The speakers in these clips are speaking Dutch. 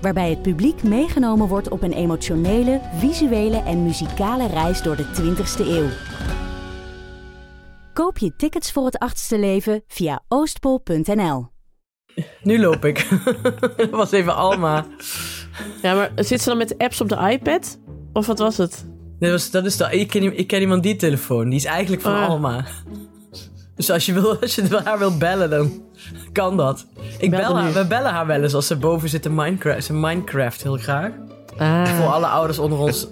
Waarbij het publiek meegenomen wordt op een emotionele, visuele en muzikale reis door de 20ste eeuw. Koop je tickets voor het achtste leven via oostpol.nl. Nu loop ik. Dat was even Alma. Ja, maar zit ze dan met de apps op de iPad? Of wat was het? Dat, was, dat is de, ik, ken, ik ken iemand die telefoon. Die is eigenlijk van Ah. Alma. Dus als je, wil, als je haar wilt bellen, dan kan dat. Ik Bel bel haar, nu. we bellen haar wel eens als ze boven zit in Minecraft. Ze Minecraft heel graag. Ah. Voor alle ouders onder ons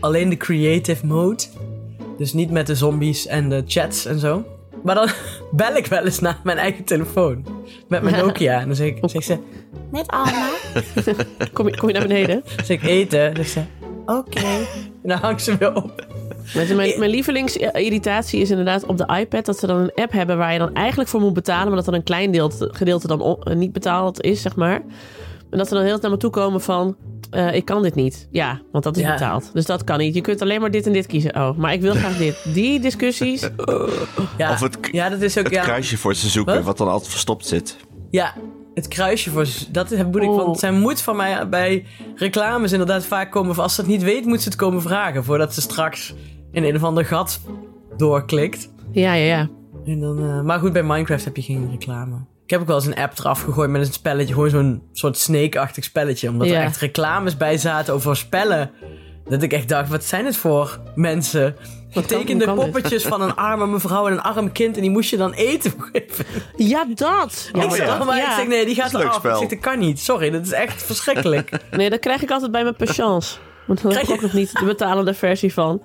alleen de creative mode. Dus niet met de zombies en de chats en zo. Maar dan bel ik wel eens naar mijn eigen telefoon. Met mijn Nokia. En dan zeg ik, zeg ze, met Alma. Kom je, kom je naar beneden? Dan zeg ik eten. Dan zeg ze, oké. En dan hangt ze weer op. Mijn, mijn, mijn lievelingsirritatie is inderdaad op de iPad dat ze dan een app hebben waar je dan eigenlijk voor moet betalen, maar dat er een klein deel, gedeelte dan eh, niet betaald is, zeg maar. En dat ze dan heel tijd naar me toe komen van, eh, ik kan dit niet. Ja, want dat is Ja. betaald. Dus dat kan niet. Je kunt alleen maar dit en dit kiezen. Oh, maar ik wil graag dit. Die discussies. Ja, Of het, ja dat is ook... het ja, kruisje voor ze zoeken, Wat? wat dan altijd verstopt zit. Ja, het kruisje voor... Dat is, moet ik, Oh. want zij moet van mij bij reclames inderdaad vaak komen... Als ze het niet weet, moet ze het komen vragen... voordat ze straks in een of ander gat doorklikt. Ja, ja, ja. En dan, eh, maar goed, bij Minecraft heb je geen reclame. Ik heb ook wel eens een app eraf gegooid met een spelletje. Gewoon zo'n soort Snake-achtig spelletje. Omdat Ja. er echt reclames bij zaten over spellen. Dat ik echt dacht, wat zijn het voor mensen? Getekende dit? poppetjes van een arme mevrouw en een arm kind. En die moest je dan eten geven. Ja, dat. Ja, ik zeg, dat- maar ik ja. zeg, nee, die gaat Dat is een leuk eraf. Ik spel. zeg, dat kan niet. Sorry, dat is echt verschrikkelijk. Nee, dat krijg ik altijd bij mijn patience. Want dan heb ik ook nog niet de betalende versie van.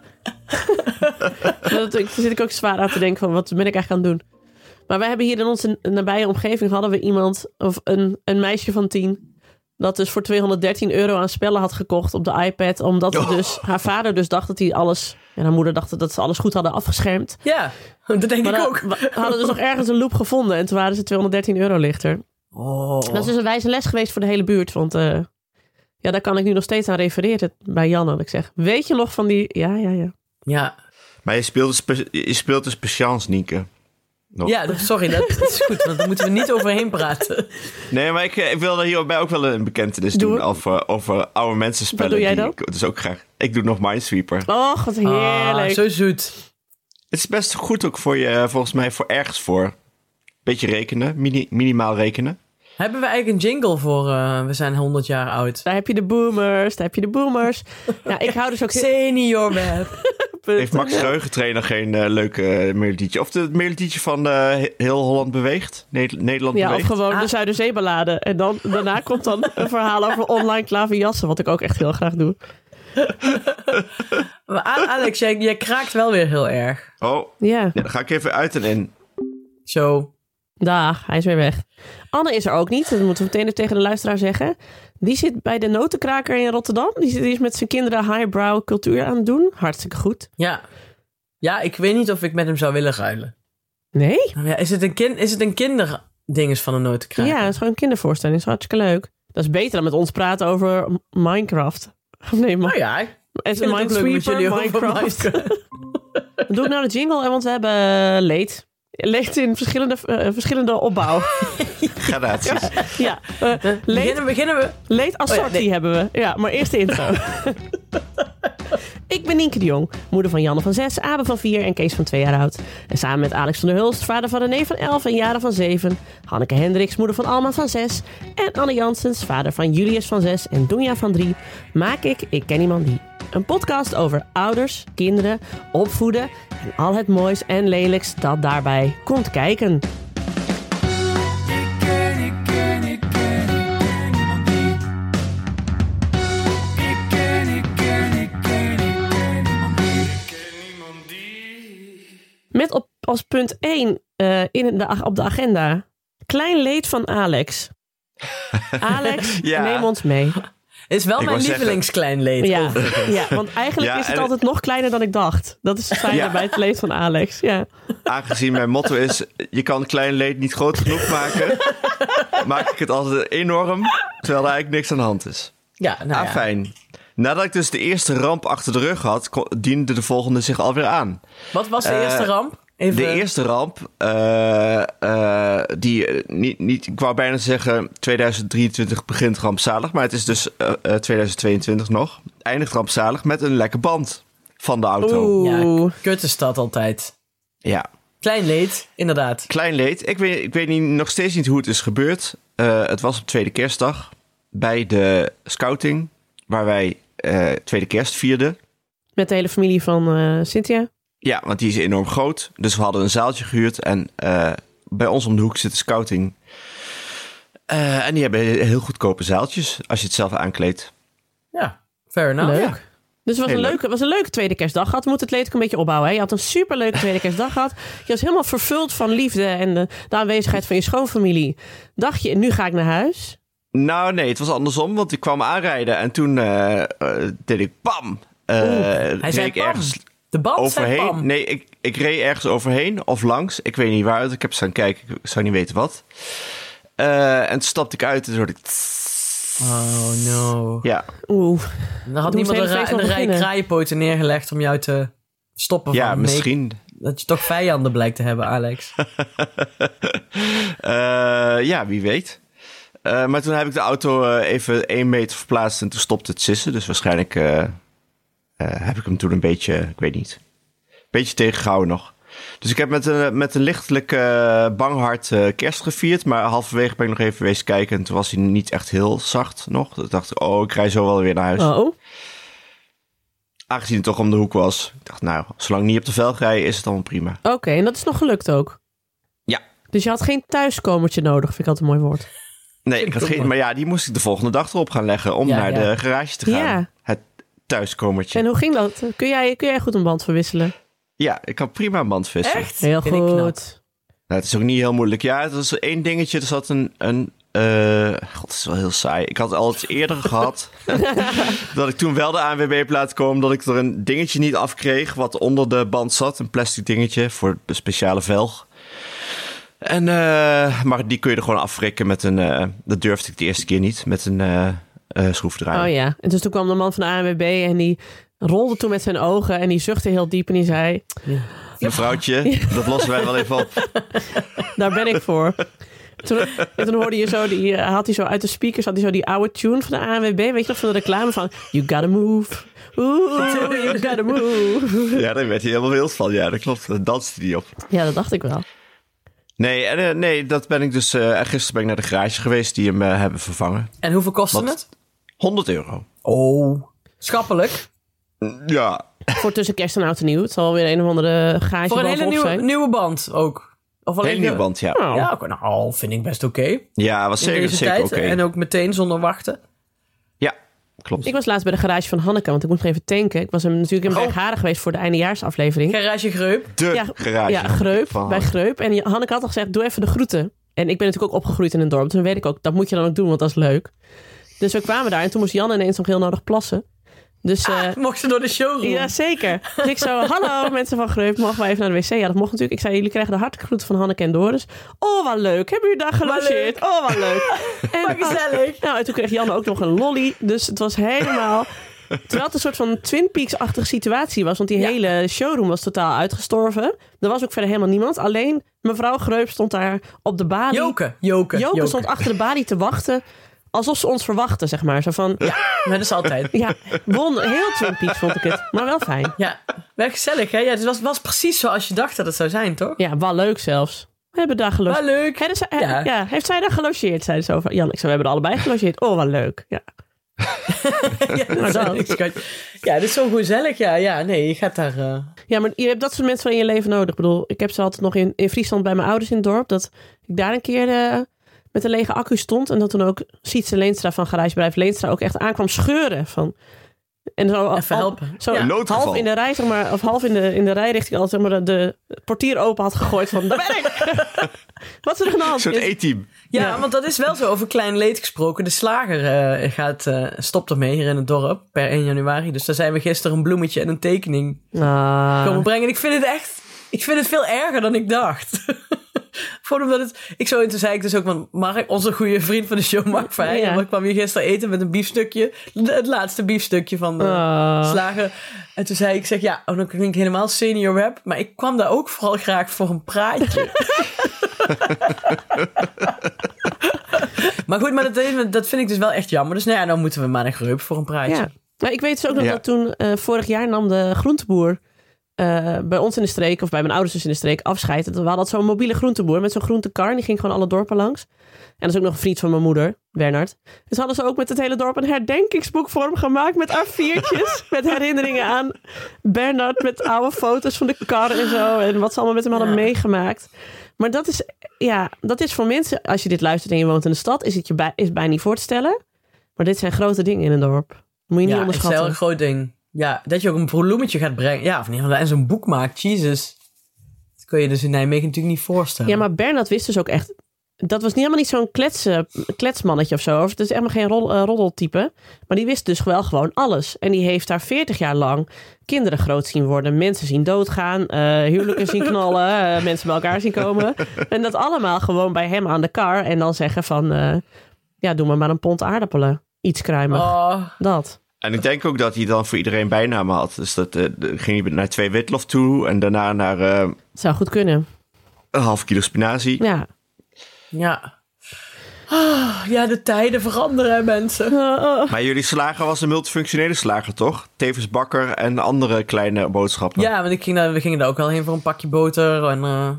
dat, daar zit ik ook zwaar aan te denken van, wat ben ik eigenlijk aan het doen? Maar wij hebben hier in onze nabije omgeving hadden we iemand, of een, een meisje van tien, dat dus voor 213 euro aan spellen had gekocht op de iPad. Omdat Oh. dus, haar vader dus dacht dat hij alles, en haar moeder dacht dat ze alles goed hadden afgeschermd. ja, dat denk Maar ik ook. we hadden dus nog ergens een loop gevonden en toen waren ze 213 euro lichter. Oh. Dat is dus een wijze les geweest voor de hele buurt. Want eh, ja, daar kan ik nu nog steeds aan refereren bij Jan. Dat ik zeg, weet je nog van die... Ja, ja, ja. Ja, Maar je speelt, dus spe- je speelt dus patience, Nienke. Nog. ja sorry, dat, dat is goed. Want daar moeten we niet overheen praten. Nee, maar ik, eh, ik wil hierbij ook wel een bekentenis Doe. doen over, over oude mensen spellen. Wat doe jij dan? Ik, dus ook graag. Ik doe nog Minesweeper. Oh, wat heerlijk. Ah, zo zoet. Het is best goed ook voor je, volgens mij, voor ergens voor. Beetje rekenen, mini- minimaal rekenen. Hebben we eigenlijk een jingle voor eh, we zijn 100 jaar oud? Daar heb je de boomers, daar heb je de boomers. Ja, ik hou dus ook... Senior web. Heeft Max Geheugentrainer geen eh, leuke melodietje? Of het melodietje van eh, Heel Holland Beweegt? Ne- Nederland Ja, of Beweegt? gewoon Ah. de Zuiderzeeballade. En dan, daarna komt dan een verhaal over online klaverjassen. Wat ik ook echt heel graag doe. Maar Alex, jij, jij kraakt wel weer heel erg. Oh, Ja, ja, dan ga ik even uit en in. Zo. Dag, hij is weer weg. Anne is er ook niet. Dat moeten we meteen even tegen de luisteraar zeggen. Die zit bij de Notenkraker in Rotterdam. Die, zit, die is met zijn kinderen highbrow cultuur aan het doen. Hartstikke goed. Ja. Ja, ik weet niet of ik met hem zou willen ruilen. Nee? Nou Ja, is het een, kin is het een kinderdinges van te krijgen? Ja, het is gewoon een kindervoorstelling. Dat is hartstikke leuk. Dat is beter dan met ons praten over Minecraft. Nee, Nou Ma- ja, ik is een Minesweeper, Minecraft. Minecraft. Doe ik nou de jingle, want we hebben leed. Leed in verschillende, eh, verschillende opbouw. Gradaties. ja, eh, leed, Beginnen, beginnen we... leed assortie Oh ja, nee. hebben we. Ja, maar eerst de intro. Ik ben Nienke de Jong, moeder van Janne van 6, Abe van 4 en Kees van 2 jaar oud. En samen met Alex van der Hulst, vader van René van 11 en Jaren van 7. Hanneke Hendricks, moeder van Alma van 6. En Anne Janssens, vader van Julius van 6 en Doenja van 3. Maak ik Ik Ken Iemand Die. Een podcast over ouders, kinderen, opvoeden en al het moois en lelijks dat daarbij komt kijken. Met op, als punt 1 eh, in de, op de agenda. Klein leed van Alex. Alex, Ja. neem ons mee. Het is wel Ik mijn lievelingskleinleed. Ja, ja, want eigenlijk Ja, is het altijd nog kleiner dan ik dacht. Dat is het fijne Ja. bij het leed van Alex. Ja. Aangezien mijn motto is, je kan klein leed niet groot genoeg maken, maak ik het altijd enorm, terwijl er eigenlijk niks aan de hand is. Ja, nou ah, ja. fijn. Nadat ik dus de eerste ramp achter de rug had, diende de volgende zich alweer aan. Wat was de Eh, eerste ramp? Even, De eerste ramp, eh, eh, die eh, niet, niet, ik wou bijna zeggen 2023 begint rampzalig, maar het is dus eh, eh, 2022 nog. Eindigt rampzalig met een lekke band van de auto. Oeh. Ja, kut is dat altijd. Ja, Klein leed, inderdaad. klein leed. Ik weet, ik weet niet, nog steeds niet hoe het is gebeurd. Eh, het was op tweede kerstdag bij de scouting, waar wij eh, tweede kerst vierden. Met de hele familie van eh, Cynthia. Ja, want die is enorm groot. Dus we hadden een zaaltje gehuurd. En eh, bij ons om de hoek zit de scouting. Eh, en die hebben heel goedkope zaaltjes als je het zelf aankleedt. Ja, fair enough. Leuk. Ja. Dus het was Heel een, leuk. leuke, was een leuke tweede kerstdag gehad. We moeten het leed een beetje opbouwen. Hè? Je had een superleuke tweede kerstdag gehad. Je was helemaal vervuld van liefde en de, de aanwezigheid van je schoonfamilie. Dacht je, nu ga ik naar huis. Nou, nee, het was andersom. Want ik kwam aanrijden en toen eh, eh, deed ik bam. Eh, Hij zei ik pam. ergens De band zei overheen. pam. Nee, ik, ik reed ergens overheen of langs. Ik weet niet waar. Ik heb staan kijken. Ik zou niet weten wat. Eh, en toen stapte ik uit en toen hoorde ik... Oh no. Ja, Oeh. Dan had Doe niemand een, ra- een rij kraaienpoten neergelegd om jou te stoppen ja van... nee, misschien. dat je toch vijanden blijkt te hebben, Alex. Eh, ja, wie weet. Eh, maar toen heb ik de auto even één meter verplaatst en toen stopte het sissen. Dus waarschijnlijk heb ik hem toen een beetje, ik weet niet, een beetje tegengehouden nog. Dus ik heb met een, met een lichtelijk eh, bang hart eh, kerst gevierd. Maar halverwege ben ik nog even wezen kijken en toen was hij niet echt heel zacht nog. Ik dacht, oh, ik rij zo wel weer naar huis. Oh. Aangezien het toch om de hoek was. Ik dacht, nou, zolang ik niet op de velg rij, is het allemaal prima. Oké, en dat is nog gelukt ook. Ja. Dus je had geen thuiskomertje nodig, vind ik altijd een mooi woord. Nee, ik had geen, maar ja, die moest ik de volgende dag erop gaan leggen om Ja, naar ja. de garage te gaan. Ja. Thuiskomertje. En hoe ging dat? Kun jij, kun jij goed een band verwisselen? Ja, ik kan prima een band vissen. Echt? Heel goed. Nou, het is ook niet heel moeilijk. Ja, het was één dingetje. Er zat een... een eh, God, het is wel heel saai. Ik had al eens eerder gehad dat ik toen wel de ANWB heb laten komen... dat ik er een dingetje niet afkreeg wat onder de band zat. Een plastic dingetje voor de speciale velg. En, eh, maar die kun je er gewoon afwrikken met een... eh, dat durfde ik de eerste keer niet, met een eh, eh, schroefdraaier. Oh ja. En dus toen kwam de man van de ANWB en die rolde toen met zijn ogen en die zuchtte heel diep en die zei, Mevrouwtje, dat lossen wij wel even op. daar ben ik voor. Toen, en toen hoorde je zo, die, eh, had hij zo uit de speakers, had hij zo die oude tune van de ANWB, weet je nog, van de reclame van You gotta move. Oeh, you gotta move. Ja, daar werd hij helemaal wild van. Ja, dat klopt. Daar danste hij op. Ja, dat dacht ik wel. Nee, en, eh, nee, dat ben ik dus. eh gisteren ben ik naar de garage geweest die hem hebben vervangen. En hoeveel kostte Wat? het? 100 euro. Oh. Schappelijk. Ja. Voor tussen kerst en oud en nieuw. Het zal weer een of andere gaatje Voor een hele nieuwe, zijn. nieuwe band ook. Of alleen Hele nieuwe band, ja. Oh. Ja, oké, nou, vind ik best oké. Ja, was zeker, deze zeker tijd. oké. En ook meteen zonder wachten. Ja, klopt. Ik was laatst bij de garage van Hanneke, want ik moest nog even tanken. Ik was hem natuurlijk in Oh. Bergharen geweest voor de eindejaarsaflevering. Garage Greup. de ja, garage. Ja, Greup, van- bij Greup. En Hanneke had al gezegd, doe even de groeten. En ik ben natuurlijk ook opgegroeid in een dorp. Toen weet ik ook, dat moet je dan ook doen, want dat is leuk. Dus we kwamen daar en toen moest Jan ineens nog heel nodig plassen. Dus eh Mocht ze door de showroom. ja, zeker. Dus ik zo, hallo mensen van Greup, mogen we even naar de wc? Ja, dat mocht natuurlijk. Ik zei, jullie krijgen de hartelijke groeten van Hanneke en Doris. Oh, wat leuk. Hebben jullie daar gelogeerd? Oh, wat leuk. En, Wat gezellig. nou, en toen kreeg Jan ook nog een lolly. Dus het was helemaal... Terwijl het een soort van Twin Peaks-achtige situatie was. Want die Ja. hele showroom was totaal uitgestorven. Er was ook verder helemaal niemand. Alleen mevrouw Greup stond daar op de balie. Joke. Joke. Joke stond achter de balie te wachten. Alsof ze ons verwachtte, zeg maar. Zo van, ja, Maar dat is altijd. won, heel Twin Peaks vond ik het. Maar wel fijn. Ja, wel gezellig hè? Ja, het was, was precies zoals je dacht dat het zou zijn, toch? Ja, wel leuk zelfs. We hebben daar gelogeerd. Wel leuk. Dus, hè, Ja. ja. heeft zij daar gelogeerd? Zei ze over. Jan, ik zei, we hebben er allebei gelogeerd. Oh, wat leuk. Ja. Ja, dat is. Ja, dit is zo gezellig. Ja, ja, nee, je gaat daar... eh, ja, maar je hebt dat soort mensen van in je leven nodig. Ik bedoel, ik heb ze altijd nog in, in Friesland bij mijn ouders in het dorp. Dat ik daar een keer eh, met een lege accu stond. En dat toen ook Sietse Leenstra van garagebedrijf Leenstra ook echt aankwam scheuren. Van, En zo, Even al- helpen. Zo Ja. Half in de rij, zeg maar, of half in de, in de rijrichting al zeg maar, de, de portier open had gegooid van, daar ben ik! Wat is er aan de Een soort E-team. Ja, Ja. want dat is wel zo over klein leed gesproken. De slager eh, gaat, eh, stopt ermee hier in het dorp per 1 januari. Dus daar zijn we gisteren een bloemetje en een tekening Ah. komen brengen. En ik vind het echt... Ik vind het veel erger dan ik dacht. Gewoon omdat het... Ik zo, en toen zei ik dus ook, want Mark, onze goede vriend van de show, Mark Verheij, Ja. kwam hier gisteren eten met een biefstukje. Het laatste biefstukje van de Ah. slager. En toen zei ik, zeg, ja, oh, dan klink ik helemaal senior rap. Maar ik kwam daar ook vooral graag voor een praatje. maar goed, maar dat, dat vind ik dus wel echt jammer. Dus nou ja, dan moeten we maar naar Greup voor een praatje. Ja. Maar ik weet dus ook nog Ja. dat toen eh, vorig jaar nam de groenteboer eh, bij ons in de streek, of bij mijn ouders dus in de streek, afscheid. We hadden zo'n mobiele groenteboer met zo'n groentekar. En die ging gewoon alle dorpen langs. En dat is ook nog een vriend van mijn moeder, Bernard. Dus hadden ze ook met het hele dorp een herdenkingsboekvorm gemaakt met A4'tjes. met herinneringen aan Bernard, met oude foto's van de kar en zo. En wat ze allemaal met hem hadden Ja. meegemaakt. Maar dat is, ja, dat is voor mensen, als je dit luistert en je woont in de stad, is het je bij, is bijna niet voor te stellen. Maar dit zijn grote dingen in een dorp. Moet je niet Ja, het is onderschatten. wel een groot ding. Ja, dat je ook een bloemetje gaat brengen. Ja, of niet, en zo'n boek maakt. Jesus. Dat kun je dus in Nijmegen natuurlijk niet voorstellen. Ja, maar Bernard wist dus ook echt... Dat was niet helemaal niet zo'n klets, kletsmannetje of zo. Of het is helemaal geen rol, eh, roddeltype. Maar die wist dus wel gewoon alles. En die heeft daar 40 jaar lang kinderen groot zien worden. Mensen zien doodgaan. eh, huwelijken zien knallen. eh, mensen bij elkaar zien komen. En dat allemaal gewoon bij hem aan de kar. En dan zeggen van... ja, doe maar maar een pond aardappelen. Iets kruimig. Oh, Dat. En ik denk ook dat hij dan voor iedereen bijnamen had. Dus dat eh, ging hij naar twee witlof toe en daarna naar eh, Zou goed kunnen. een half kilo spinazie. Ja. ja. Ah, ja, de tijden veranderen, mensen. Maar jullie slager was een multifunctionele slager, toch? Tevens bakker en andere kleine boodschappen. Ja, want ik ging daar, we gingen daar ook wel heen voor een pakje boter. En eh,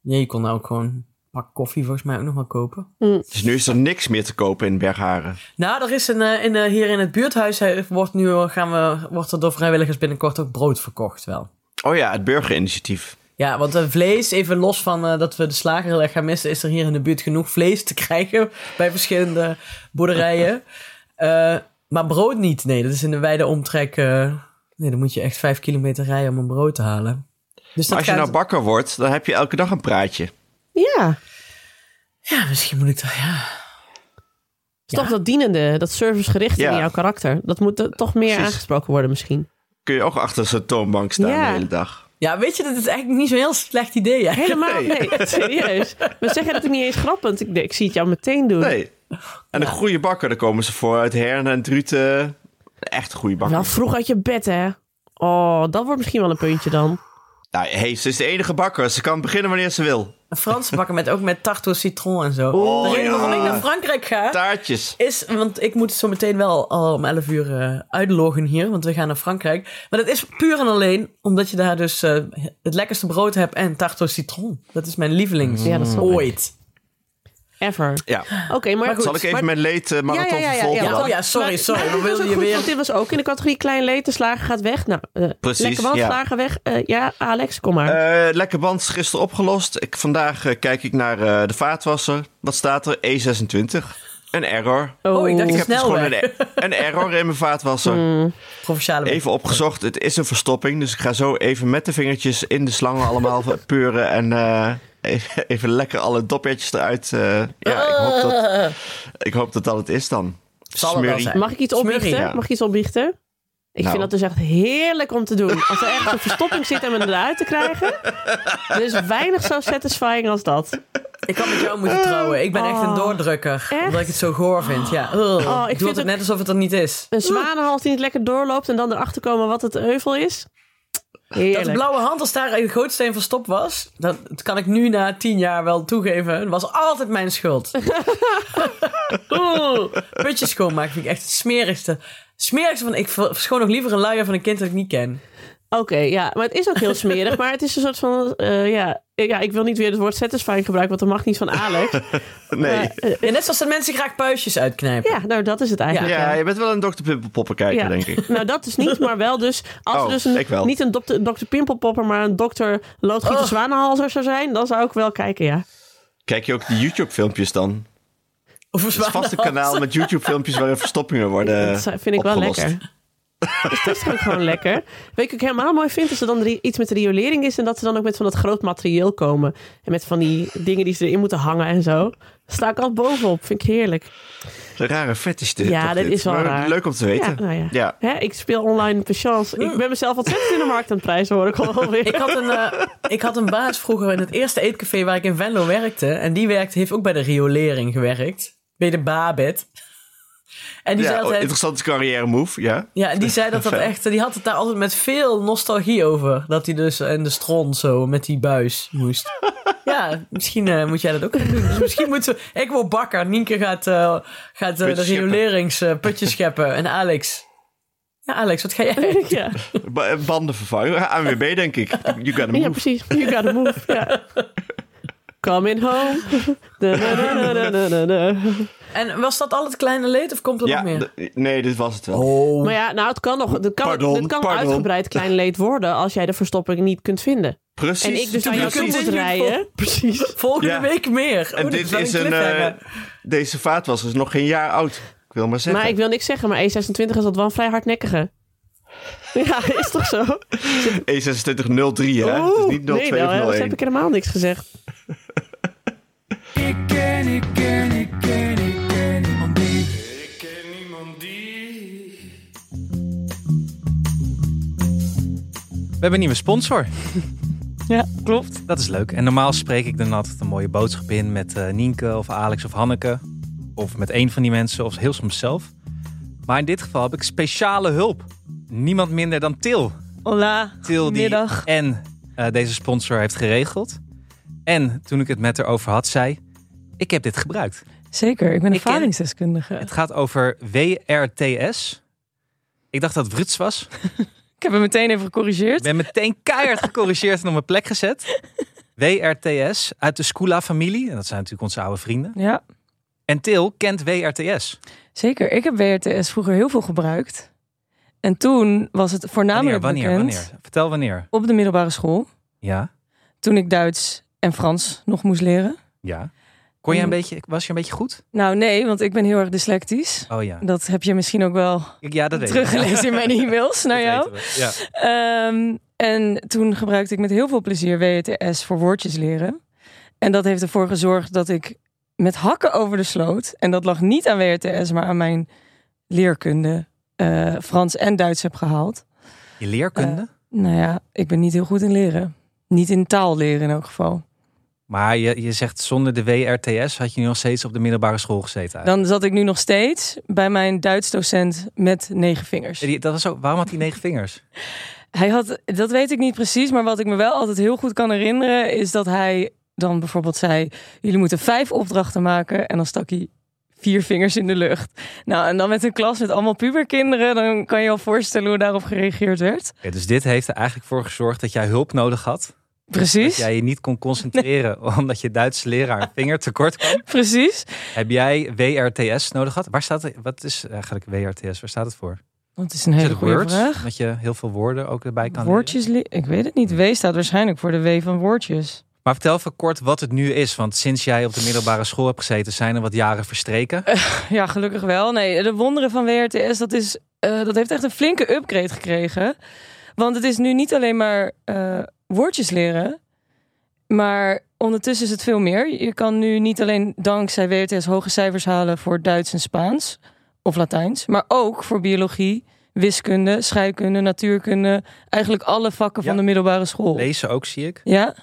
ja, je kon daar ook gewoon pak koffie volgens mij ook nog wel kopen. Dus nu is er niks meer te kopen in Bergharen. Nou, er is een, eh, in, eh, hier in het buurthuis eh, wordt, nu, gaan we, wordt er door vrijwilligers binnenkort ook brood verkocht wel. Oh ja, het burgerinitiatief. Ja, want eh, vlees, even los van dat we de slager heel erg gaan missen, is er hier in de buurt genoeg vlees te krijgen bij verschillende boerderijen. Eh, maar brood niet. Nee, dat is in de wijde omtrek. nee, dan moet je echt vijf kilometer rijden om een brood te halen. Dus Maar als je gaat- nou bakker wordt, dan heb je elke dag een praatje. Ja. Ja, misschien moet ik dat. Ja. Is toch dat dienende, dat servicegerichte Ja. in jouw karakter. Dat moet er toch meer Precies. aangesproken worden misschien. Kun je ook achter zo'n toonbank staan Ja. de hele dag. ja, weet je, dat is eigenlijk niet zo'n heel slecht idee. Ja. Helemaal Nee. nee, serieus. We zeggen dat ik niet eens grappend. Ik, ik zie het jou meteen doen. Nee. En een goede bakker, daar komen ze voor uit Herne en Druten. Echt een goede bakker. Wel vroeg uit je bed, hè? Oh, dat wordt misschien wel een puntje dan. Nou, hey, ze is de enige bakker. Ze kan beginnen wanneer ze wil. Een Franse bakker met ook met tarte citron en zo. Oh, de reden ja. waarom ik naar Frankrijk ga, Taartjes. is, want ik moet zo meteen wel al om 11 uur eh, uitloggen hier, want we gaan naar Frankrijk. Maar dat is puur en alleen omdat je daar dus eh, het lekkerste brood hebt en tarte au citron. Dat is mijn lievelings. Ja, dat ik. Ooit. Ever. Ja. Oké, maar, goed. Zal ik even maar- mijn leed eh, marathon Ja, ja, ja, ja, vervolgen ja. dan? Oh ja, sorry, Maar- sorry. maar ook je goed, weer... want dit was ook in de categorie klein leed. De slager gaat weg. Nou, eh Precies, lekker band, ja. slager weg. Eh, ja, Alex, kom maar. Eh, lekker band is gisteren opgelost. Ik, vandaag kijk ik naar eh, de vaatwasser. Wat staat er? E26. Een error. Oh, ik dacht Ik heb dus gewoon een, een error in mijn vaatwasser. Mm. Provinciale Even opgezocht. Het is een verstopping. Dus ik ga zo even met de vingertjes in de slangen allemaal peuren. En eh, even, even lekker alle dopjetjes eruit. eh, ja, ik hoop, dat, ik hoop dat dat het is dan. Smurrie. Mag ik iets opbiechten? ja. Mag ik iets opbiechten? Ik Nou. vind dat dus echt heerlijk om te doen. Als er ergens een verstopping zit en we eruit te krijgen. Er is weinig zo satisfying als dat. Ik had met jou moeten trouwen. Ik ben echt een Oh. doordrukker. Echt? Omdat ik het zo goor vind. Ja. Oh, ik ik doe vind het net alsof het er niet is. Een zwanenhals die niet lekker doorloopt en dan erachter komen wat het heuvel is. Dat de blauwe hand als daar in gootsteen verstopt was, dat kan ik nu na tien jaar wel toegeven. Dat was altijd mijn schuld. Oeh, putjes schoonmaken vind ik echt het smerigste. Smerigste van, ik verschoon nog liever een luier van een kind dat ik niet ken. Oké, ja, maar het is ook heel smerig. Maar het is een soort van, eh, ja, ja, ik wil niet weer het woord satisfying gebruiken, want dat mag niet van Alex. Nee. Maar, eh, Ja, net zoals dat mensen graag puistjes uitknijpen. ja, nou dat is het eigenlijk. ja, ja. je bent wel een Dr. Pimpelpoppen kijker, Ja. denk ik. Nou, dat is niet, maar wel dus... Als Oh, er dus een, ik wel. niet een dokter, dokter Pimpelpopper, maar een dokter Loodgieter Oh. Zwanenhalzer zou zijn... dan zou ik wel kijken, ja. Kijk je ook die YouTube-filmpjes dan? Of Het is vast een kanaal met YouTube-filmpjes waarin verstoppingen worden Dat vind ik wel opgelost. lekker. Dus dat is ook gewoon lekker. Weet ik ook helemaal mooi vind, is er dan iets met de riolering is en dat ze dan ook met van dat groot materieel komen. En met van die dingen die ze erin moeten hangen en zo. Daar sta ik al bovenop. Vind ik heerlijk. Een rare fetish dit. Ja, dat dit? is wel Maar raar. Leuk om te weten. Ja, nou ja. Ja. Hè, ik speel online patience. Ik ben mezelf ontzettend in de markt aan het prijzen, hoor ik al weer. Ik had, een, eh, ik had een baas vroeger in het eerste eetcafé waar ik in Venlo werkte. En die werkte, heeft ook bij de riolering gewerkt. Bij de Babit. En die Ja, zei altijd, interessante carrière move, ja. ja, en die zei dat dat echt, die had het daar altijd met veel nostalgie over. Dat hij dus in de stront zo met die buis moest. Ja, misschien eh, moet jij dat ook doen. Dus misschien moeten we, ik word bakker. Nienke gaat, eh, gaat eh, de Putjes scheppen. rioleringsputjes scheppen. En Alex. Ja, Alex, wat ga jij? Ja. Ba- Banden vervangen. ANWB, denk ik. You gotta ja, move. precies. You gotta move. Ja. Coming home. Da, da, da, da, da, da, da. En was dat al het kleine leed of komt er Ja, nog meer? d- nee, dit was het wel. Oh. Maar ja, nou, het kan nog. Het kan, Pardon, het kan pardon. uitgebreid klein leed worden als jij de verstopping niet kunt vinden. Precies. En ik dus aan jou toe precies. moet rijden. Precies. Volgende Ja. week meer. En Oh, dit is een... eh, deze vaatwasser is nog geen jaar oud. Ik wil maar zeggen. Maar ik wil niks zeggen, maar E26 is dat wel een vrij hardnekkige. Ja, is toch zo? E2603, hè? Het is niet 02 nee, nou, of hè, dus 01. heb ik helemaal niks gezegd. Ik ken, ik ken, ik ken, ik ken hebben een nieuwe sponsor. Ja, klopt. Dat is leuk. En normaal spreek ik dan altijd een mooie boodschap in met eh, Nienke of Alex of Hanneke. Of met een van die mensen of heel soms zelf. Maar in dit geval heb ik speciale hulp. Niemand minder dan Til. Hola, Til die goedemiddag. en eh, deze sponsor heeft geregeld. En toen ik het met haar over had, zei... Ik heb dit gebruikt. Zeker, ik ben Ik ken- ervaringsdeskundige. Het gaat over WRTS. Ik dacht dat het was. Ik heb hem meteen even Ik gecorrigeerd. ben meteen keihard gecorrigeerd en op mijn plek gezet. WRTS uit de Scula-familie. En dat zijn natuurlijk onze oude vrienden. Ja, En Til kent WRTS. zeker. Ik heb WRTS vroeger heel veel gebruikt. En toen was het Wanneer, voornamelijk wanneer, bekend wanneer? Vertel wanneer. op de middelbare school. Ja, Toen ik Duits en Frans nog moest leren. ja. Kon je een Mm. beetje, was je een beetje goed? Nou nee, want ik ben heel erg dyslectisch. Oh ja. Dat heb je misschien ook wel Ja, dat weet ik. teruggelezen in mijn e-mails naar jou. Ja. Ehm, en toen gebruikte ik met heel veel plezier WRTS voor woordjes leren. En dat heeft ervoor gezorgd dat ik met hakken over de sloot. En dat lag niet aan WRTS, maar aan mijn leerkunde eh, Frans en Duits heb gehaald. Je leerkunde? Nou ja, ik ben niet heel goed in leren. Niet in taal leren in elk geval. Maar je, je zegt zonder de WRTS had je nu nog steeds op de middelbare school gezeten. eigenlijk. Dan zat ik nu nog steeds bij mijn Duits docent met negen vingers. Die- Dat was ook, waarom had hij negen vingers? Hij had, dat weet ik niet precies, maar wat ik me wel altijd heel goed kan herinneren is dat hij dan bijvoorbeeld zei: Jullie moeten vijf opdrachten maken. En dan stak hij vier vingers in de lucht. Nou, en dan met een klas met allemaal puberkinderen, dan kan je al voorstellen hoe daarop gereageerd werd. Ja, dus dit heeft er eigenlijk voor gezorgd dat jij hulp nodig had. Precies, Dat jij je niet kon concentreren omdat je Duitse leraar een vinger tekort kwam. precies. Heb jij WRTS nodig gehad? Waar staat het? Wat is eigenlijk WRTS? Waar staat het voor? Dat is een hele het goede Words? vraag. Dat je heel veel woorden ook erbij kan Woordjes, leren? ik weet het niet. W staat waarschijnlijk voor de W van woordjes. Maar vertel even kort wat het nu is. Want sinds jij op de middelbare school hebt gezeten, zijn er wat jaren verstreken. Ja, gelukkig wel. Nee, de wonderen van WRTS, dat, is, eh, dat heeft echt een flinke upgrade gekregen. Want het is nu niet alleen maar eh, woordjes leren, maar ondertussen is het veel meer. Je kan nu niet alleen dankzij WRTS hoge cijfers halen voor Duits en Spaans of Latijns, maar ook voor biologie, wiskunde, scheikunde, natuurkunde, eigenlijk alle vakken van de middelbare school. Lezen ook, zie ik. Ja,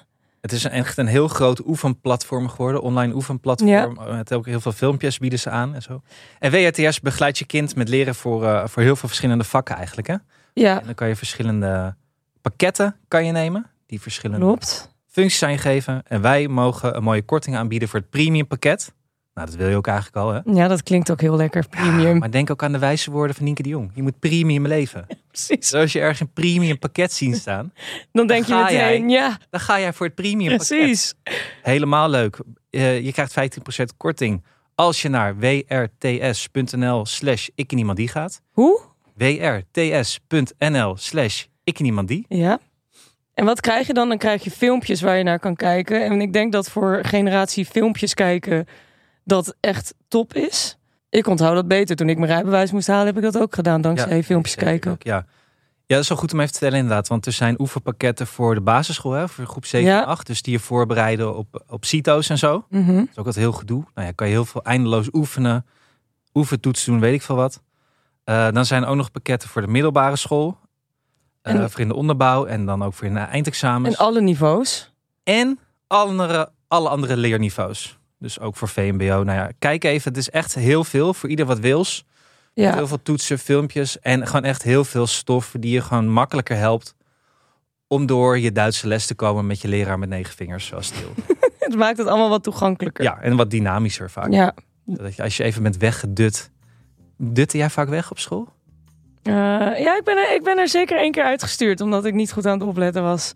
Het is echt een heel groot oefenplatform geworden. Online oefenplatform. Met ook heel veel filmpjes bieden ze aan en zo. En WRTS begeleidt je kind met leren voor, eh, voor heel veel verschillende vakken eigenlijk. Hè? ja, En dan kan je verschillende pakketten kan je nemen. Die verschillende klopt. functies aan je geven. En wij mogen een mooie korting aanbieden voor het premium pakket. Nou, dat wil je ook eigenlijk al, hè? Ja, dat klinkt ook heel lekker. Premium. Maar denk ook aan de wijze woorden van Nienke de Jong. Je moet premium leven. Precies. Dus als je ergens een premium pakket ziet staan, Dan denk je meteen, jij. ja, dan ga jij voor het premium pakket. precies. Helemaal leuk. Eh, je krijgt 15% korting als je naar wrts.nl slash ik en iemand die gaat. Hoe? wrts.nl slash ik en iemand die. Ja. En wat krijg je dan? Dan krijg je filmpjes waar je naar kan kijken. En ik denk dat voor generatie filmpjes kijken dat echt top is. Ik onthoud dat beter. Toen ik mijn rijbewijs moest halen, heb ik dat ook gedaan. Dankzij filmpjes kijken. ook, ja. ja, dat is wel goed om even te vertellen inderdaad. Want er zijn oefenpakketten voor de basisschool, hè, voor groep 7 Ja. en 8. Dus die je voorbereiden op, op CITO's en zo. Mhm. Dat is ook wat heel gedoe. Nou ja, kan je heel veel eindeloos oefenen. Oefentoets doen, weet ik veel wat. Eh, dan zijn er ook nog pakketten voor de middelbare school. En- voor in de onderbouw en dan ook voor in de eindexamens. En alle niveaus. En alle andere, alle andere leerniveaus. Dus ook voor VMBO. Nou ja, kijk even. Het is echt heel veel voor ieder wat wils. Ja. Heel veel toetsen, filmpjes. En gewoon echt heel veel stof die je gewoon makkelijker helpt. Om door je Duitse les te komen met je leraar met negen vingers, zoals Stil. Het maakt het allemaal wat toegankelijker. Ja, en wat dynamischer vaak. Ja. Dat je, als je even bent weggedut. Dutte jij vaak weg op school? Eh, ja, ik ben, er, ik ben er zeker één keer uitgestuurd. Omdat ik niet goed aan het opletten was.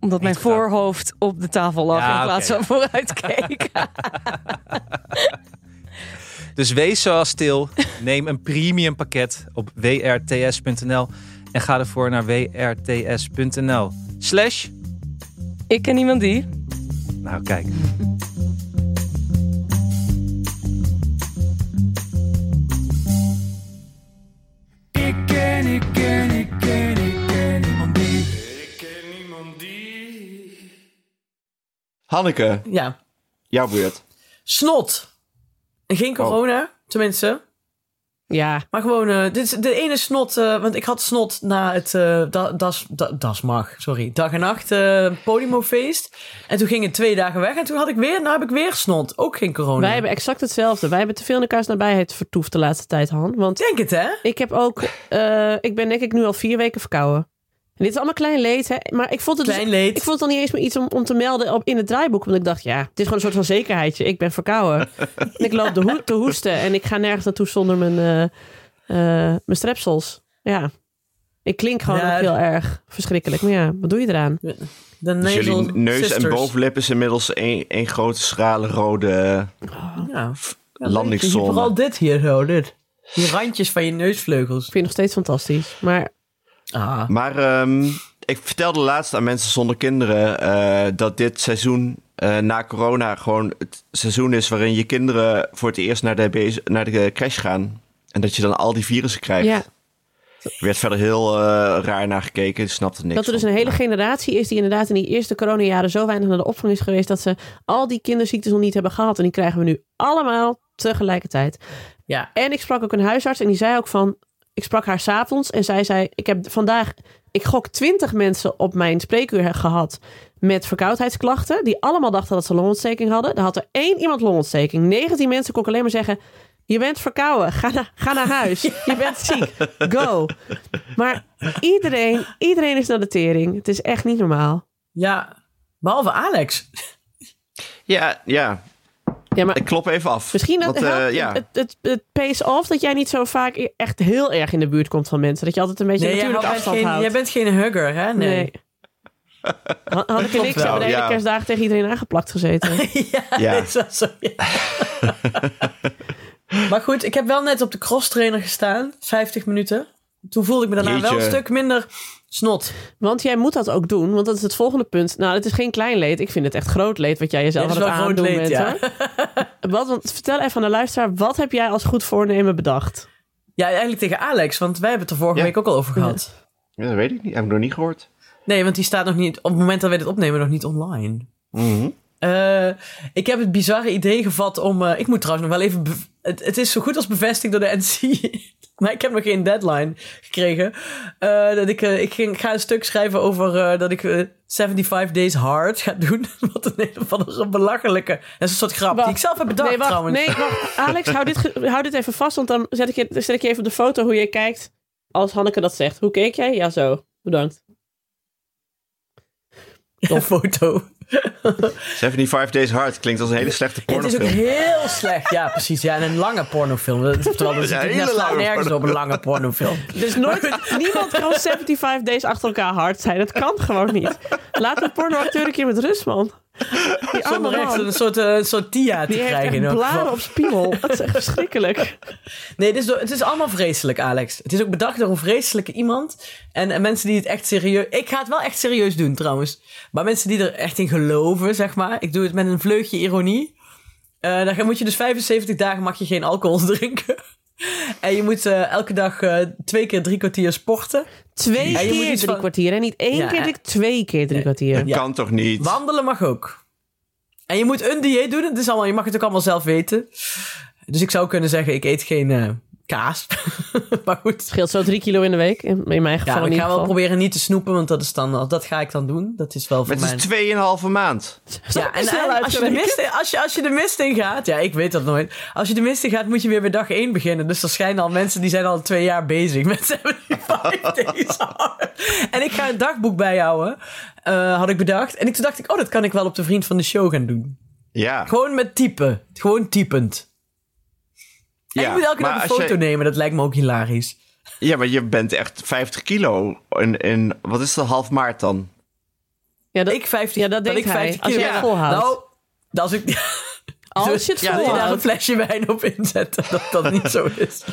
Omdat mijn voorhoofd op de tafel lag Ja, in plaats van vooruit keek. Dus wees zoals Stil. Neem een premium pakket op wrts.nl. En ga ervoor naar wrts.nl. Slash. ik ken iemand die. Nou, kijk. Ken, ik ken, ik ken, ik ken niemand die. Ik ken niemand die. Hanneke, Ja. jouw beurt. Snot. Geen corona, tenminste. Ja, Maar gewoon, eh, dit is de ene snot, eh, want ik had snot na het da, das, da, Dasmag, sorry, dag en nacht Podimo-feest. En toen ging het twee dagen weg en toen had ik weer, nou heb ik weer snot. Ook geen corona. wij hebben exact hetzelfde. Wij hebben te veel in elkaars nabijheid vertoefd de laatste tijd, Han. Want Denk het, hè? ik heb ook, ik ben denk ik nu al vier weken verkouden. En dit is allemaal klein leed, hè. Maar ik vond het dus- Klein leed. Ik vond het dan niet eens meer iets om, om te melden op, in het draaiboek. Want ik dacht, ja, het is gewoon een soort van zekerheidje. Ik ben verkouden. en ik loop de ho- te hoesten en ik ga nergens naartoe zonder mijn, eh, eh, mijn strepsels. Ja. Ik klink gewoon Ja, ook heel erg verschrikkelijk. Maar ja, wat doe je eraan? De Dus jullie neus sisters. en bovenlip is inmiddels één, grote schrale rode Ja. landingszone. Vooral dit hier zo, dit. Die randjes van je neusvleugels. Ik vind het nog steeds fantastisch. Maar Ah. Maar ehm, ik vertelde laatst aan mensen zonder kinderen eh, dat dit seizoen eh, na corona gewoon het seizoen is waarin je kinderen voor het eerst naar de, naar de crash gaan. En dat je dan al die virussen krijgt. ja, Er werd verder heel eh, raar naar gekeken, ik snapte niks dat er dus van. een hele generatie is die inderdaad in die eerste coronajaren zo weinig naar de opvang is geweest dat ze al die kinderziektes nog niet hebben gehad. En die krijgen we nu allemaal tegelijkertijd. Ja. En ik sprak ook een huisarts en die zei ook van, ik sprak haar s'avonds en zij zei, ik heb vandaag, ik gok twintig mensen op mijn spreekuur gehad met verkoudheidsklachten, die allemaal dachten dat ze longontsteking hadden. Er had er één iemand longontsteking. 19 mensen kon ik alleen maar zeggen, je bent verkouden, ga, na- ga naar huis. Je bent ziek, go. Maar iedereen, iedereen is naar de tering. Het is echt niet normaal. Ja, behalve Alex. Ja, ja, Ja, maar ik klop even af. Misschien dat Want, eh, ja. het, het, het pays off dat jij niet zo vaak e- echt heel erg in de buurt komt van mensen. Dat je altijd een beetje Nee, jij, natuurlijk bent afstand geen, houdt. jij bent geen hugger, hè? Nee. Nee. Had had ik en ik wel, hebben de hele ja. kerstdagen tegen iedereen aangeplakt gezeten. ja, Ja. is zo. ja. maar goed, ik heb wel net op de crosstrainer gestaan. 50 minuten. Toen voelde ik me daarna wel een stuk minder snot. Want jij moet dat ook doen, want dat is het volgende punt. Nou, het is geen klein leed. Ik vind het echt groot leed wat jij jezelf aan is het aandoen leed, bent. ja. Wat, want vertel even aan de luisteraar, wat heb jij als goed voornemen bedacht? Ja, eigenlijk tegen Alex, want wij hebben het er vorige Ja. week ook al over gehad. Ja, dat weet ik niet, heb ik nog niet gehoord. Nee, want die staat nog niet, op het moment dat wij dit opnemen, nog niet online. Mhm. Eh, ik heb het bizarre idee gevat om. eh, ik moet trouwens nog wel even. Het, het is zo goed als bevestigd door de NC. maar ik heb nog geen deadline gekregen. Eh, dat ik, ik, ging, ik ga een stuk schrijven over dat ik eh, 75 Days Hard ga doen. Wat een hele van belachelijke. Dat is een soort grap die ik zelf heb bedacht nee, wacht, trouwens. nee, wacht. Alex, hou dit, hou dit even vast, want dan zet ik, je, zet ik je even op de foto hoe je kijkt als Hanneke dat zegt. Hoe keek jij? Ja, zo. Bedankt. Een foto. 75 Days Hard klinkt als een hele slechte Het is ook pornofilm. heel slecht. Ja, precies. Ja, en een lange pornofilm. Dat- Terwijl er Ja, zit net hele slaat nergens op een lange pornofilm. Dus nooit, niemand kan 75 days achter elkaar hard zijn. Dat kan gewoon niet. Laat de pornoacteur een keer met rust, man. Die Zonder echt een soort, eh, een soort tia te Die krijgen. geval. blaren op spiegel. Dat is echt verschrikkelijk. Nee, het is, het is allemaal vreselijk, Alex. Het is ook bedacht door een vreselijke iemand. En, en mensen die het echt serieus... Ik ga het wel echt serieus doen, trouwens. Maar mensen die er echt in geloven, zeg maar. Ik doe het met een vleugje ironie. Eh, dan moet je dus 75 dagen mag je geen alcohol drinken. En je moet eh, elke dag eh, twee keer drie kwartier sporten. Twee je keer drie van- kwartier. En niet één Ja, keer, drie, twee keer drie kwartier. Ja. Kan toch niet? Wandelen mag ook. En je moet een dieet doen. Het is allemaal, je mag het ook allemaal zelf weten. Dus ik zou kunnen zeggen, ik eet geen eh, kaas. maar goed. Scheelt zo drie kilo in de week. In, in mijn geval Ja, ik ga wel proberen niet te snoepen, want dat, is dan, dat ga ik dan doen. Dat is wel voor mij. het is 2,5 maand. Ja, en, als, je de mist, in- als, je, als je de mist in gaat, ja, ik weet dat nooit. Als je de mist in gaat, moet je weer bij dag 1 beginnen. Dus er schijnen al mensen die zijn al twee jaar bezig met 75 days. En ik ga een dagboek bijhouden, eh, had ik bedacht. En toen dacht ik, oh, dat kan ik wel op de vriend van de show gaan doen. Ja. Gewoon met typen. Gewoon typend. En ja. je moet elke dag een foto je- nemen, dat lijkt me ook hilarisch. Ja, maar je bent echt 50 kilo. In, in, wat is dat, half maart dan? Ja, dat, Ik 50, ja, dat denkt ik hij. 50 Als je kilo. het volhoudt. Nou, als ik... Als je het ja, je daar een volhoudt. flesje wijn op inzetten, dat dat niet zo is.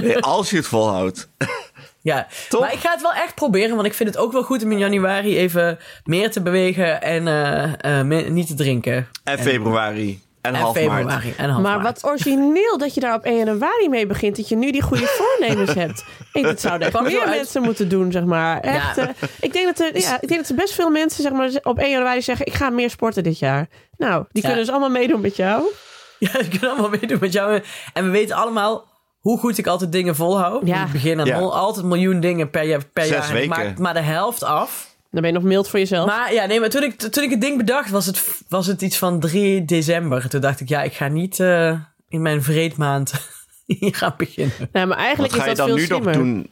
Nee, als je het volhoudt. Ja, Toch? maar ik ga het wel echt proberen, want ik vind het ook wel goed om in januari even meer te bewegen en eh, eh, me- niet te drinken. En februari. En, En half maart. februari en half Maar maart. wat origineel dat je daar op 1 januari mee begint. Dat je nu die goede voornemens hebt. Ik, dat zouden echt meer mensen moeten doen, zeg maar. Echt, Ja. eh, ik, denk dat er, ja, ik denk dat er best veel mensen zeg maar, op 1 januari zeggen... ik ga meer sporten dit jaar. Nou, die Ja. kunnen dus allemaal meedoen met jou. Ja, ik kan allemaal meedoen met jou. En we weten allemaal hoe goed ik altijd dingen volhoud. Ja. In het begin aan Ja. hol- altijd een miljoen dingen per jaar. Per Zes jaar. Weken. maar de helft af. Dan ben je nog mild voor jezelf. Maar ja, nee, maar toen ik, toen ik het ding bedacht, was het, was het iets van 3 december. Toen dacht ik, ja, ik ga niet eh, in mijn vreedmaand hier gaan beginnen. nou, maar Wat eigenlijk ga is je dat dan veel nu nog doen?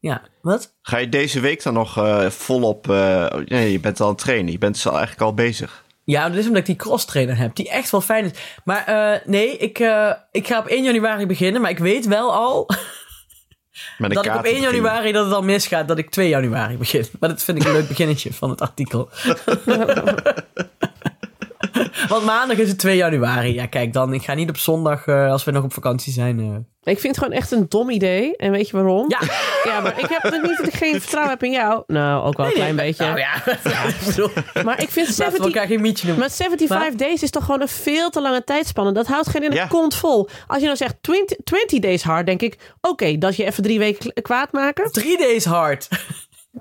Ja, wat? Ga je deze week dan nog eh, volop... eh, nee, je bent al aan het trainen. Je bent dus al eigenlijk al bezig. Ja, dat is omdat ik die cross trainer heb, die echt wel fijn is. Maar eh, nee, ik, eh, ik ga op 1 januari beginnen, maar ik weet wel al Met dat ik op kaart 1 beginnen. januari dat het al misgaat, dat ik 2 januari begin. Maar dat vind ik een leuk beginnetje van het artikel. Want maandag is het 2 januari. Ja, kijk dan, ik ga niet op zondag, eh, als we nog op vakantie zijn. eh. Ik vind het gewoon echt een dom idee. En weet je waarom? Ja, Ja, maar ik heb het niet dat ik geen vertrouwen heb in jou. Nou, ook wel een klein beetje. Nou ja, Maar ik vind laten we 70, elkaar geen mietje noemen. Maar 75 Maar- days is toch gewoon een veel te lange tijdspanne. Dat houdt geen in de Ja. kont vol. Als je nou zegt 20, 20 days hard, denk ik... Oké, dat je even drie weken kwaad maken. Drie days hard.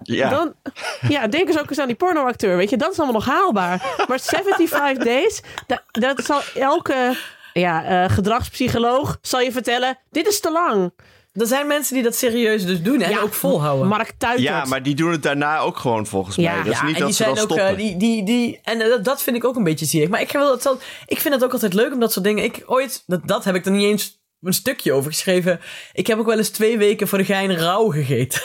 Ja. Dan, ja, denk eens ook eens aan die pornoacteur. Weet je, dat is allemaal nog haalbaar. Maar 75 days, dat, dat zal elke ja, eh, gedragspsycholoog zal je vertellen... Dit is te lang. Er zijn mensen die dat serieus dus doen en Ja, ook volhouden. Mark Tuitert. ja, maar die doen het daarna ook gewoon volgens Ja. mij. Dat is ja, niet en dat die ze dan zijn ook, stoppen. eh, die, die, die, en eh, dat, dat vind ik ook een beetje zielig. Maar ik, wil dat, ik vind het ook altijd leuk om dat soort dingen. Ik ooit, dat, dat heb ik er niet eens een stukje over geschreven. Ik heb ook wel eens twee weken voor de gein rauw gegeten.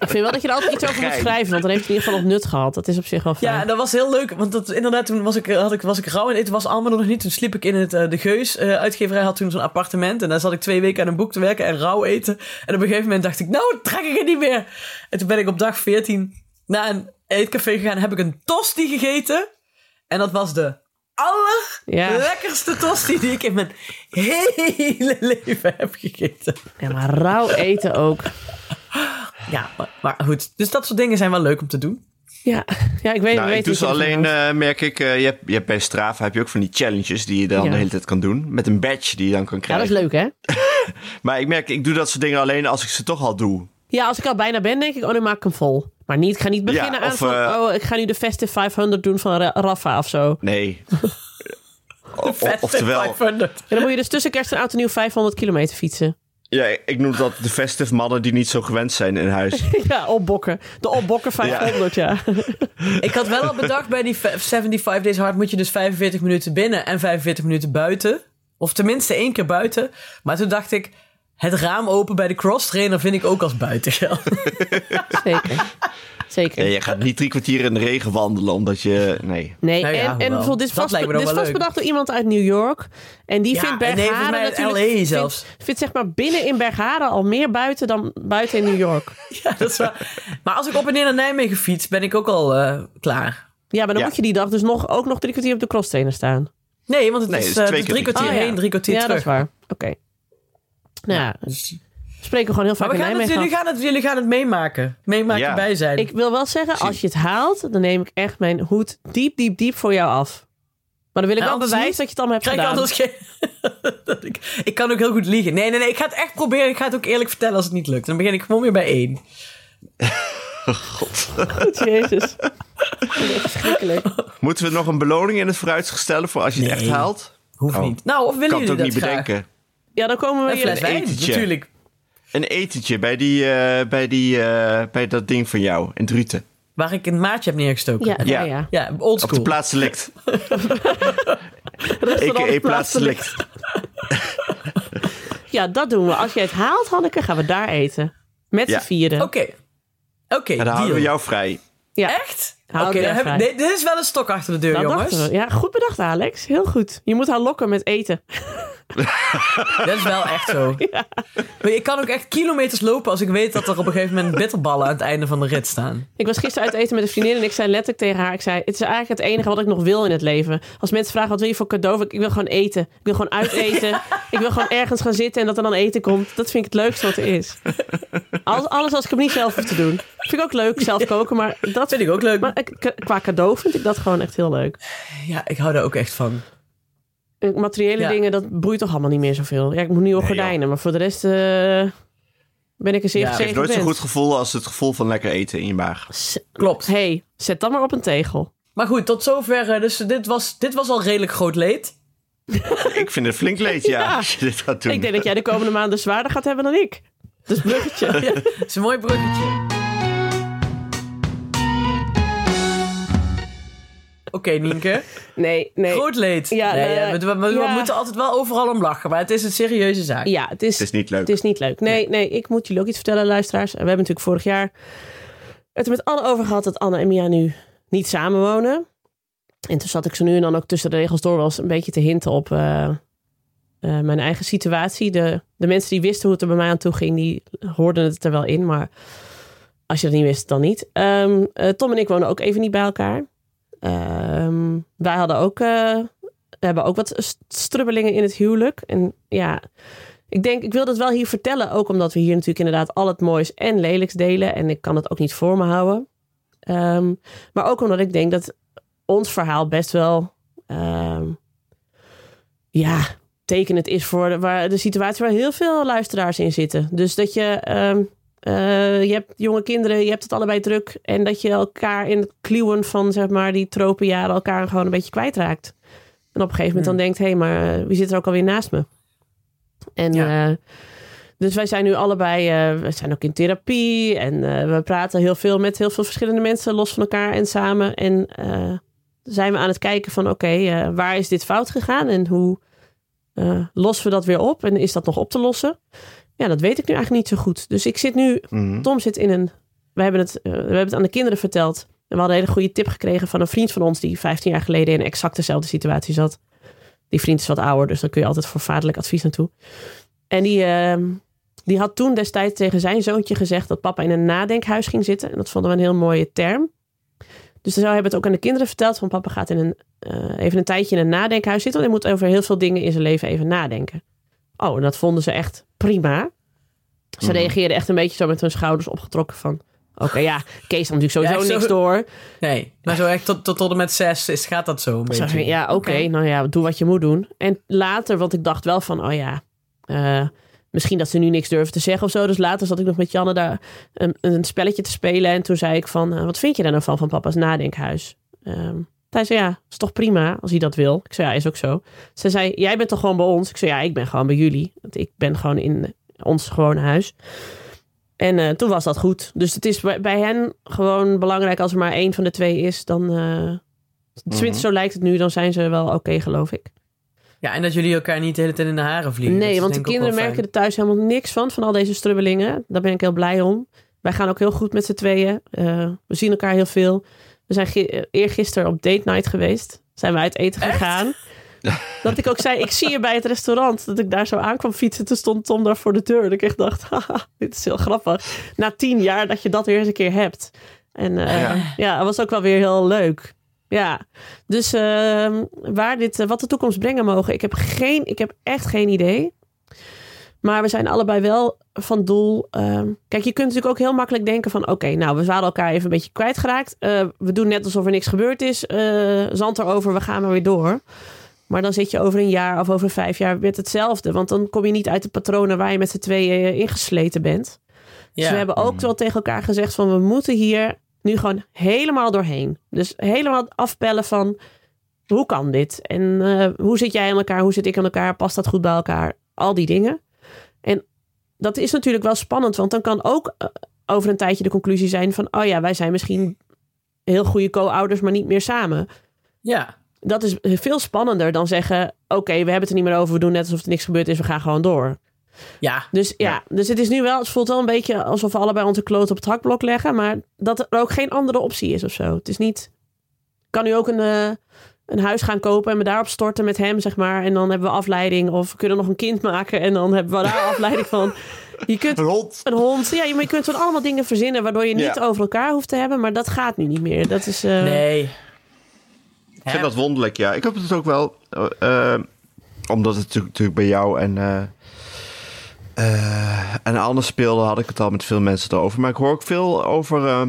Ik vind wel dat je er altijd iets over moet schrijven. Want dan heeft het in ieder geval nog nut gehad. Dat is op zich wel fijn. Ja, en dat was heel leuk. Want dat, inderdaad, toen was ik, had ik, was ik rauw en eten was allemaal nog niet. Toen sliep ik in het eh, De Geus. eh, uitgeverij had toen zo'n appartement. En daar zat ik twee weken aan een boek te werken en rauw eten. En op een gegeven moment dacht ik, nou, trek ik het niet meer. En toen ben ik op dag 14 naar een eetcafé gegaan. En heb ik een tosti gegeten. En dat was de Ja. allerlekkerste tosti die ik in mijn hele leven heb gegeten. ja, maar rauw eten ook. Ja, maar, goed. Dus dat soort dingen zijn wel leuk om te doen. Ja, ja ik weet, Nou, weet ik doe ze alleen, eh, merk ik, eh, je, hebt, je hebt bij Strava heb je ook van die challenges die je dan Ja. de hele tijd kan doen. Met een badge die je dan kan Ja, krijgen. dat is leuk, hè? Maar ik merk, ik doe dat soort dingen alleen als ik ze toch al doe. Ja, als ik al bijna ben, denk ik, oh, nu maak ik hem vol. Maar niet, ik ga niet beginnen Ja, aan of, van, eh, oh, ik ga nu de Festive 500 doen van Ra- Rafa of zo. Nee. O- Vet oftewel, 500. En dan moet je dus tussen kerst en oud en nieuw 500 kilometer fietsen. Ja, ik noem dat de festive mannen die niet zo gewend zijn in huis. ja, opbokken. De opbokken 500, ja. Ik had wel al bedacht bij die v- 75 Days Hard moet je dus 45 minuten binnen en 45 minuten buiten. Of tenminste één keer buiten. Maar toen dacht ik, het raam open bij de cross trainer vind ik ook als buitengeld. Zeker. Zeker. Ja, je gaat niet drie kwartier in de regen wandelen, omdat je... Nee. Nee, Nou ja, en, en bijvoorbeeld, dit is Dat vast, dit is vast bedacht door iemand uit New York. En die Ja, vindt nee, Bergharen natuurlijk... LA vindt- zelfs. Vindt, zeg maar binnen in Bergharen al meer buiten dan buiten in New York. ja, dat is wel. Maar als ik op en neer naar Nijmegen fiets, ben ik ook al eh, klaar. Ja, maar dan Ja. moet je die dag dus nog, ook nog drie kwartier op de crosstrainer staan. Nee, want het Nee, is, keer drie kwartier Oh, ja. heen, drie kwartier ja, terug. dat is waar. Oké. Nou ja, Dus- spreken gewoon heel vaak Maar we in gaan het, jullie, gaan het, jullie gaan het meemaken. Meemaken Ja. bij zijn. Ik wil wel zeggen, als je het haalt, dan neem ik echt mijn hoed diep, diep, diep voor jou af. Maar dan wil ik En wel bewijs niet? dat je het allemaal hebt gedaan. anders geen... dat ik, ik kan ook heel goed liegen. Nee, nee, nee. Ik ga het echt proberen. Ik ga het ook eerlijk vertellen als het niet lukt. Dan begin ik gewoon weer bij één. Goed, Jezus. Verschrikkelijk. Moeten we nog een beloning in het vooruitzicht stellen voor als je het Nee. echt haalt? Hoeft Oh. niet. Nou, of willen kan het jullie ook dat niet graag? bedenken. Ja, dan komen we Een fles hier... etentje. natuurlijk. Een etentje bij, die, eh, bij, die, eh, bij dat ding van jou in Druten. Waar ik een maatje heb neergestoken. Ja, ja, Ja. ja. Op de plaats select. Plaats select. Ja, dat doen we. Als je het haalt, Hanneke, gaan we daar eten. Met Ja. z'n vieren. Oké. Oké, dan houden we jou vrij. Ja, Echt? Oké, dit is wel een stok achter de deur, dat jongens. Ja, goed bedacht, Alex. Heel goed. Je moet haar lokken met eten. Dat is wel echt zo. Maar Ik kan ook echt kilometers lopen als ik weet dat er op een gegeven moment bitterballen aan het einde van de rit staan. Ik was gisteren uit eten met een vriendin en ik zei letterlijk tegen haar: ik zei, Het is eigenlijk het enige wat ik nog wil in het leven. Als mensen vragen wat wil je voor cadeau, ik wil gewoon eten. Ik wil gewoon uiteten. ik wil gewoon ergens gaan zitten en dat er dan eten komt. Dat vind ik het leukste wat er is. Alles, alles als ik hem niet zelf hoef te doen. Vind ik ook leuk, zelf koken, maar dat Vind ik ook leuk. Maar qua cadeau vind ik dat gewoon echt heel leuk. Ja, ik hou daar ook echt van. Eh, Materiële Ja. dingen, dat boeit toch allemaal niet meer zoveel. Ja, ik moet nieuwe Nee, gordijnen, maar voor de rest eh, ben ik een zeer Ja, Het heeft nooit zo'n goed gevoel als het gevoel van lekker eten in je maag. S- Klopt. hey, zet dat maar op een tegel. Maar goed, tot zover. eh, Dus dit was, dit was al redelijk groot leed. Ik vind het flink leed, ja, Ja. als je dit gaat doen. Ik denk dat jij de komende maanden zwaarder gaat hebben dan ik. Dus bruggetje. Ja, dat is een mooi bruggetje. Oké, Nienke. Nee, nee. Groot leed. Ja, nee, eh, ja, we, we- we ja. moeten altijd wel overal om lachen, maar het is een serieuze zaak. Ja, het is, Het is niet leuk. het is niet leuk. Nee, nee, ik moet jullie ook iets vertellen, luisteraars. We hebben natuurlijk vorig jaar het er met Anne over gehad dat Anne en Mia nu niet samenwonen. En toen zat ik zo nu en dan ook tussen de regels door wel eens een beetje te hinten op eh, eh, mijn eigen situatie. De, de mensen die wisten hoe het er bij mij aan toe ging, die hoorden het er wel in. Maar als je dat niet wist, dan niet. Ehm, eh, Tom en ik wonen ook even niet bij elkaar. Ehm, wij hadden ook, eh, we hebben ook wat st- strubbelingen in het huwelijk. En ja, ik denk, ik wil dat wel hier vertellen. Ook omdat we hier natuurlijk inderdaad al het moois en lelijks delen. En ik kan het ook niet voor me houden. Ehm, maar ook omdat ik denk dat ons verhaal best wel... ehm, ja, tekenend is voor de, waar, de situatie waar heel veel luisteraars in zitten. Dus dat je... eh, je hebt jonge kinderen, je hebt het allebei druk. En dat je elkaar in het kluwen van zeg maar, die tropenjaren elkaar gewoon een beetje kwijtraakt. En op een gegeven moment dan denkt, hé, hey, maar eh, wie zit er ook alweer naast me? En Ja. eh, dus wij zijn nu allebei, we zijn ook in therapie. En we praten heel veel met heel veel verschillende mensen, los van elkaar en samen. En zijn we aan het kijken van, oké, waar is dit fout gegaan? En hoe lossen we dat weer op? En is dat nog op te lossen? Ja, dat weet ik nu eigenlijk niet zo goed. Dus ik zit nu Mhm. Tom zit in een. We hebben, het, eh, we hebben het aan de kinderen verteld. En we hadden een hele goede tip gekregen van een vriend van ons. die 15 jaar geleden in exact dezelfde situatie zat. Die vriend is wat ouder, dus daar kun je altijd voor vaderlijk advies naartoe. En die, ehm, die had toen destijds tegen zijn zoontje gezegd. dat papa in een nadenkhuis ging zitten. En dat vonden we een heel mooie term. Dus dan hebben we het ook aan de kinderen verteld. van papa gaat in een, eh, even een tijdje in een nadenkhuis zitten. Want hij moet over heel veel dingen in zijn leven even nadenken. Oh, en dat vonden ze echt prima. Ze Mhm. reageerden echt een beetje zo met hun schouders opgetrokken van... Oké, ja, Kees had natuurlijk sowieso Ja, echt zo- niks door. Nee, maar zo echt tot, tot, tot en met zes is, gaat dat zo een Zo beetje. ja, oké, nou ja, doe wat je moet doen. En later, want ik dacht wel van, oh ja... eh, misschien dat ze nu niks durven te zeggen of zo. Dus later zat ik nog met Janne daar een, een spelletje te spelen. En toen zei ik van, eh, wat vind je daar nou van, van papa's nadenkhuis? Ehm hij zei, ja, is toch prima als hij dat wil. Ik zei, ja, is ook zo. Ze zei, jij bent toch gewoon bij ons? Ik zei, ja, ik ben gewoon bij jullie. Want ik ben gewoon in ons gewone huis. En eh, toen was dat goed. Dus het is bij, bij hen gewoon belangrijk als er maar één van de twee is. Dan, tenminste, zo lijkt het nu. Dan zijn ze wel oké, geloof ik. Ja, en dat jullie elkaar niet de hele tijd in de haren vliegen. Nee, want de kinderen merken er thuis helemaal niks van. Van al deze strubbelingen. Daar ben ik heel blij om. Wij gaan ook heel goed met z'n tweeën. Eh, we zien elkaar heel veel. We zijn eh, eergisteren op date night geweest. Zijn we uit eten gegaan. Dat ik ook zei, ik zie je bij het restaurant. Dat ik daar zo aankwam fietsen. Toen stond Tom daar voor de deur. Dat ik echt dacht, haha, dit is heel grappig. Na tien jaar dat je dat weer eens een keer hebt. En eh, Ja. ja, dat was ook wel weer heel leuk. Ja, dus ehm, waar dit, eh, wat de toekomst brengen mogen, ik heb, geen, ik heb echt geen idee. Maar we zijn allebei wel van doel. ehm, kijk, je kunt natuurlijk ook heel makkelijk denken van... oké, nou, we waren elkaar even een beetje kwijtgeraakt. Eh, we doen net alsof er niks gebeurd is. eh, zand erover, we gaan maar weer door. Maar dan zit je over een jaar of over vijf jaar met hetzelfde. Want dan kom je niet uit de patronen waar je met z'n tweeën eh, ingesleten bent. Dus we hebben ook wel tegen elkaar gezegd van... we moeten hier nu gewoon helemaal doorheen. Dus helemaal afbellen van... hoe kan dit? En eh, hoe zit jij in elkaar? Hoe zit ik in elkaar? Past dat goed bij elkaar? Al die dingen. Dat is natuurlijk wel spannend, want dan kan ook eh, over een tijdje de conclusie zijn van: oh ja, wij zijn misschien heel goede co-ouders, maar niet meer samen. Ja. Dat is veel spannender dan zeggen: oké, we hebben het er niet meer over, we doen net alsof er niks gebeurd is, we gaan gewoon door. Ja. Dus ja, dus het is nu wel, het voelt wel een beetje alsof we allebei onze kloot op het hakblok leggen, maar dat er ook geen andere optie is of zo. Het is niet. Kan nu ook een, eh, een huis gaan kopen en me daarop storten met hem, zeg maar. En dan hebben we afleiding. Of we kunnen nog een kind maken en dan hebben we daar afleiding van. Je kunt Een hond. een hond. Ja, maar je kunt van allemaal dingen verzinnen waardoor je niet Ja. over elkaar hoeft te hebben. Maar dat gaat nu niet meer. Dat is. eh, Nee. Ik vind dat wonderlijk, ja. Ik heb het ook wel... eh, eh, omdat het natuurlijk, natuurlijk bij jou en... eh eh, en Anne speelde, had ik het al met veel mensen erover. Maar ik hoor ook veel over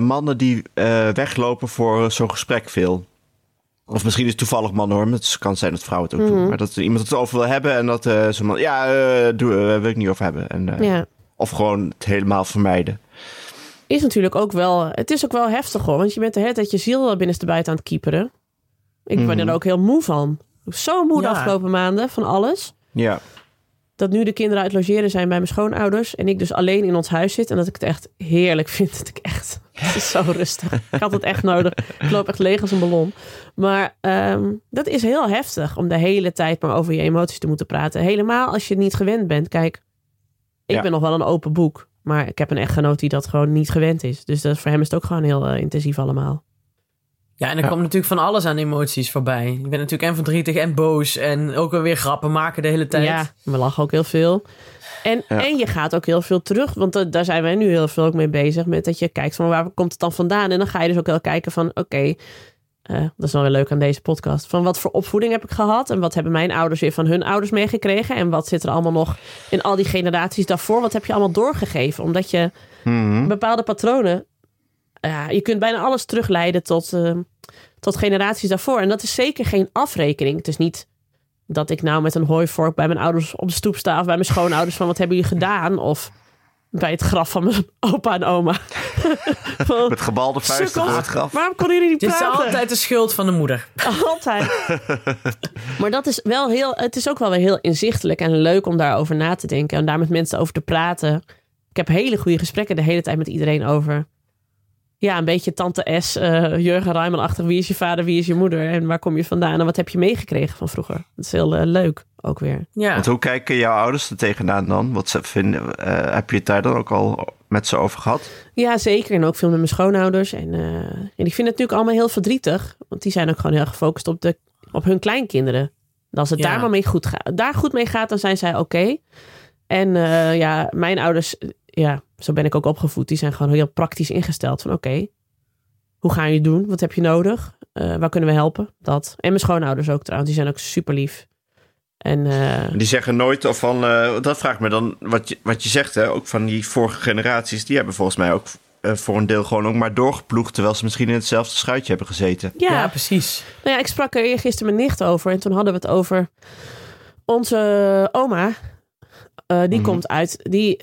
mannen die eh, weglopen voor zo'n gesprek veel. Of misschien is het toevallig man hoor. maar Het kan zijn dat vrouwen het ook doen. Maar dat iemand het over wil hebben en dat eh zo'n man... Ja, eh doe, eh, wil ik niet over hebben. En, eh, ja. Of gewoon het helemaal vermijden. Is natuurlijk ook wel. Het is ook wel heftig hoor. Want je bent de hele tijd je ziel binnenste buiten aan het kieperen. Ik ben er ook heel moe van. Zo moe de Ja. afgelopen maanden van alles. Ja. Dat nu de kinderen uit logeren zijn bij mijn schoonouders en ik dus alleen in ons huis zit en dat ik het echt heerlijk vind. Dat ik echt, het is zo rustig. Ik had het echt nodig. Ik loop echt leeg als een ballon. Maar ehm, dat is heel heftig om de hele tijd maar over je emoties te moeten praten. Helemaal als je het niet gewend bent. Kijk, ik Ja. ben nog wel een open boek, maar ik heb een echtgenoot die dat gewoon niet gewend is. Dus dat, voor hem is het ook gewoon heel eh, intensief allemaal. Ja, en er komt natuurlijk van alles aan emoties voorbij. Je bent natuurlijk en verdrietig en boos. En ook weer grappen maken de hele tijd. Ja, we lachen ook heel veel. En, Ja. en je gaat ook heel veel terug. Want da- daar zijn wij nu heel veel ook mee bezig. Met dat je kijkt van waar komt het dan vandaan? En dan ga je dus ook wel kijken van oké. eh, dat is wel weer leuk aan deze podcast. Van wat voor opvoeding heb ik gehad? En wat hebben mijn ouders weer van hun ouders meegekregen? En wat zit er allemaal nog in al die generaties daarvoor? Wat heb je allemaal doorgegeven? Omdat je Mhm. bepaalde patronen. Ja, je kunt bijna alles terugleiden tot, eh, tot generaties daarvoor. En dat is zeker geen afrekening. Het is niet dat ik nou met een hooivork bij mijn ouders op de stoep sta. Of bij mijn schoonouders van wat hebben jullie gedaan? Of bij het graf van mijn opa en oma. Van, Met gebalde vuisten voor het graf. Waarom kon jullie niet Het is praten? altijd de schuld van de moeder. Altijd. maar dat is wel heel. Het is ook wel weer heel inzichtelijk en leuk om daarover na te denken en daar met mensen over te praten. Ik heb hele goede gesprekken de hele tijd met iedereen over. Ja, een beetje tante S, eh, Jurgen Rijman-achtig. Wie is je vader, wie is je moeder en waar kom je vandaan en wat heb je meegekregen van vroeger? Dat is heel eh, leuk ook weer. Ja. Want hoe kijken jouw ouders er tegenaan dan? Wat ze vinden, eh, heb je het daar dan ook al met ze over gehad? Ja, zeker. En ook veel met mijn schoonouders. En, eh, en die vinden het natuurlijk allemaal heel verdrietig. Want die zijn ook gewoon heel gefocust op, de, op hun kleinkinderen. En als het Ja. daar maar mee goed gaat, daar goed mee gaat, dan zijn zij oké. En eh, ja, mijn ouders, ja, zo ben ik ook opgevoed. Die zijn gewoon heel praktisch ingesteld. Van oké, hoe ga je het doen? Wat heb je nodig? Eh, waar kunnen we helpen? Dat. En mijn schoonouders ook trouwens. Die zijn ook super lief. En eh, Die zeggen nooit of van, eh, dat vraagt me dan, wat je, wat je zegt, hè, ook van die vorige generaties, die hebben volgens mij ook eh, voor een deel gewoon ook maar doorgeploegd, terwijl ze misschien in hetzelfde schuitje hebben gezeten. ja, ja, precies. Nou ja, ik sprak er eergisteren mijn nicht over. En toen hadden we het over onze oma. Eh, die Mhm. komt uit. Die,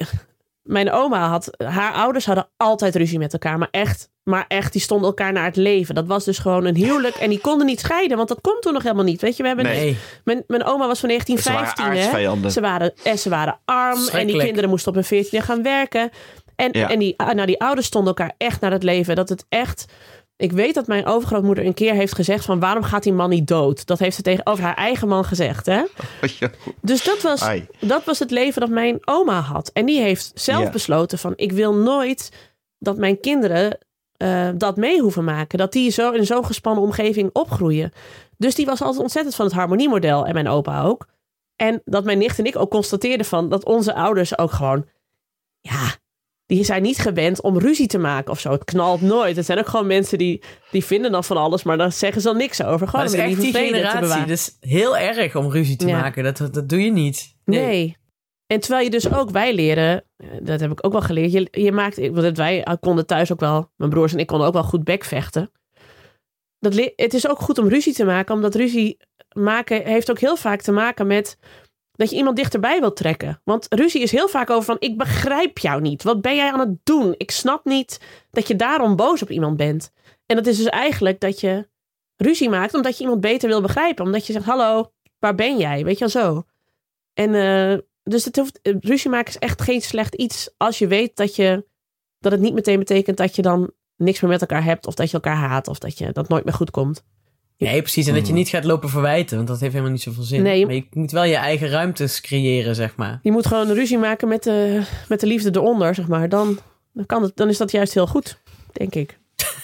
mijn oma had. Haar ouders hadden altijd ruzie met elkaar. Maar echt, maar echt, die stonden elkaar naar het leven. Dat was dus gewoon een huwelijk. En die konden niet scheiden. Want dat kon toen nog helemaal niet. Weet je, we hebben. Nee. Mijn, mijn oma was van Ze waren 1915. hè? Ze waren, en ze waren arm. En die kinderen moesten op hun 14 gaan werken. En, Ja. en die, nou, die ouders stonden elkaar echt naar het leven. Dat het echt. Ik weet dat mijn overgrootmoeder een keer heeft gezegd van waarom gaat die man niet dood? Dat heeft ze tegenover haar eigen man gezegd, hè? Dus dat was, Ai. dat was het leven dat mijn oma had. En die heeft zelf Ja. besloten van ik wil nooit dat mijn kinderen eh, dat mee hoeven maken. Dat die zo in zo'n gespannen omgeving opgroeien. Dus die was altijd ontzettend van het harmoniemodel en mijn opa ook. En dat mijn nicht en ik ook constateerden van dat onze ouders ook gewoon, ja, die zijn niet gewend om ruzie te maken of zo. Het knalt nooit. Het zijn ook gewoon mensen die, die vinden dan van alles, maar daar zeggen ze dan niks over. Gewoon Maar het is die generatie. bewaren. Dus heel erg om ruzie te Ja. maken. Dat, dat doe je niet. Nee. En terwijl je dus ook, wij leren, eh, dat heb ik ook wel geleerd, je, je maakt, want wij konden thuis ook wel, mijn broers en ik konden ook wel goed bekvechten. Dat, het is ook goed om ruzie te maken, omdat ruzie maken heeft ook heel vaak te maken met dat je iemand dichterbij wilt trekken. Want ruzie is heel vaak over van, ik begrijp jou niet. Wat ben jij aan het doen? Ik snap niet dat je daarom boos op iemand bent. En dat is dus eigenlijk dat je ruzie maakt omdat je iemand beter wil begrijpen. Omdat je zegt, hallo, waar ben jij? Weet je wel zo. En eh, dus het hoeft, eh, ruzie maken is echt geen slecht iets als je weet dat, je, dat het niet meteen betekent dat je dan niks meer met elkaar hebt. Of dat je elkaar haat. Of dat je dat nooit meer goed komt. Nee, precies. En dat je niet gaat lopen verwijten, want dat heeft helemaal niet zoveel zin. Nee. Maar je moet wel je eigen ruimtes creëren, zeg maar. Je moet gewoon ruzie maken met de, met de liefde eronder, zeg maar. Dan, dan, kan het, dan is dat juist heel goed, denk ik.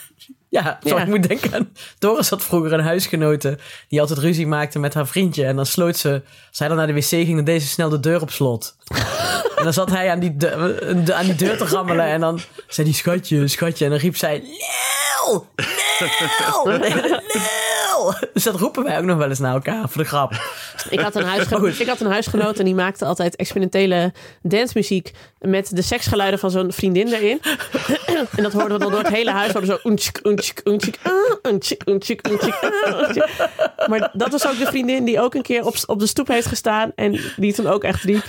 Ja, zo, Ja. ik moet denken aan... Doris had vroeger een huisgenote die altijd ruzie maakte met haar vriendje. En dan sloot ze... Als hij dan naar de wc ging, dan deed ze snel de deur op slot. en dan zat hij aan die, de, de- aan die deur te rammelen. En dan zei hij, schatje, schatje. En dan riep zij! Lil! Dus dat roepen wij ook nog wel eens naar elkaar, voor de grap. Ik had een, huisgeno- Goed. ik had een huisgenoot en die maakte altijd experimentele dancemuziek met de seksgeluiden van zo'n vriendin erin. en dat hoorden we dan door het hele huis. Zo oentjik, oentjik, oentjik, ah, oentjik, oentjik, ah, oentjik. Maar dat was ook de vriendin die ook een keer op, op de stoep heeft gestaan en die toen ook echt riep.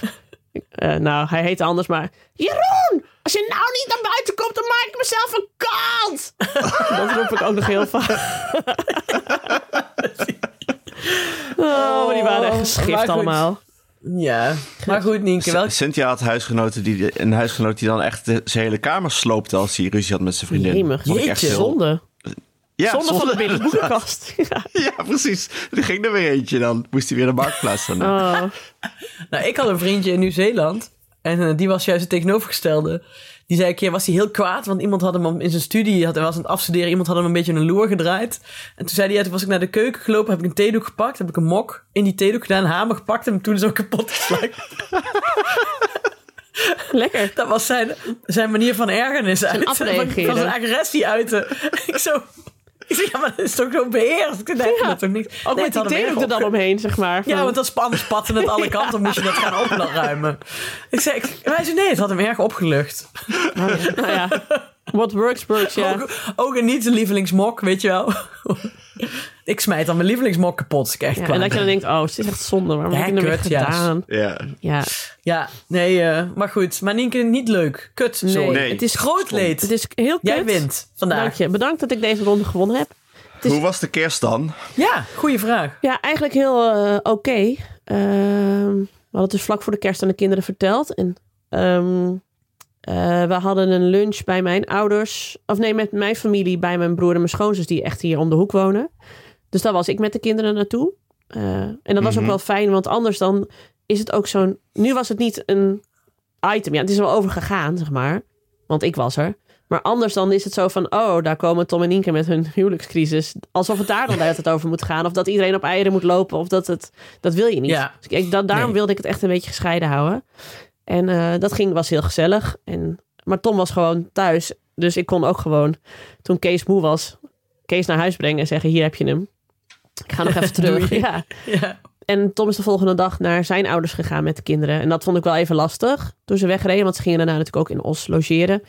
eh, nou, hij heette anders, maar Jeroen, als je nou niet naar buiten komt, dan maak ik mezelf een kant. dat roep ik ook nog heel vaak. Oh, maar die waren echt maar geschift allemaal. Ja, maar goed Nienke, wel... Cynthia had huisgenoten die, een huisgenoot die dan echt de, zijn hele kamer sloopte als hij ruzie had met zijn vriendin. Jemig. Echt Jeetje. heel- Zonde. Ja, Zonde van de zonde. binnen boekenkast. Ja. Ja, precies. Er ging er weer eentje dan. Moest hij weer de marktplaats staan. Oh. Nou, ik had een vriendje in Nieuw-Zeeland. En eh, die was juist het tegenovergestelde. Die zei een keer, was hij heel kwaad. Want iemand had hem in zijn studie, had, hij was aan het afstuderen. Iemand had hem een beetje een loer gedraaid. En toen zei hij, ja, toen was ik naar de keuken gelopen. Heb ik een theedoek gepakt. Heb ik een mok in die theedoek gedaan. Een hamer gepakt. En hem toen zo kapot geslagen. Lekker. Dat was zijn, zijn manier van ergernis uit. Van, afreageren. van zijn agressie uiten. ik zo... Ik zeg, ja, maar dat is toch zo beheerst? Ik denk, Ja. dat toch niet... Ook Nee, met die theedoek er dan omheen, zeg maar. Ja, want dat span spatten het alle kanten. Moest je dat gaan opruimen. Ik zei, ik- hij zei nee, het had hem erg opgelucht. Nou ja, what works, works, ja. Ook, ook een niet lievelingsmok, weet je wel. ik smijt dan mijn lievelingsmok kapot. Ik echt ja en dat je dan denkt, oh, het is echt zonde. Waarom heb hem kut, ja. gedaan? Ja. Ja, Ja, nee, eh, maar goed. Maar Nienke, niet leuk. Kut, nee. sorry. Nee. Het is Groot leed. Het is heel kut. Jij wint vandaag. Dank je. Bedankt dat ik deze ronde gewonnen heb. is- Hoe was de kerst dan? Ja, goede vraag. Ja, eigenlijk heel eh, oké. Ehm, we hadden het dus vlak voor de kerst aan de kinderen verteld. En ehm, eh, we hadden een lunch bij mijn ouders. Of nee, met mijn familie, bij mijn broer en mijn schoonzus... die echt hier om de hoek wonen. Dus daar was ik met de kinderen naartoe. Eh, en dat was ook Mhm. wel fijn, want anders dan is het ook zo'n... Nu was het niet een item. Ja, het is wel over gegaan, zeg maar. Want ik was er. Maar anders dan is het zo van... oh, daar komen Tom en Nienke met hun huwelijkscrisis. Alsof het daar dan tijd over moet gaan. Of dat iedereen op eieren moet lopen. Of dat het... Dat wil je niet. Ja. Dus ik, dat, daarom Nee. wilde ik het echt een beetje gescheiden houden. En eh, dat ging, was heel gezellig. En, maar Tom was gewoon thuis. Dus ik kon ook gewoon... Toen Kees moe was... Kees naar huis brengen en zeggen... hier heb je hem. Ik ga nog even terug. Ja. Ja. En Tom is de volgende dag naar zijn ouders gegaan met de kinderen. En dat vond ik wel even lastig toen ze wegreden. Want ze gingen daarna natuurlijk ook in Os logeren.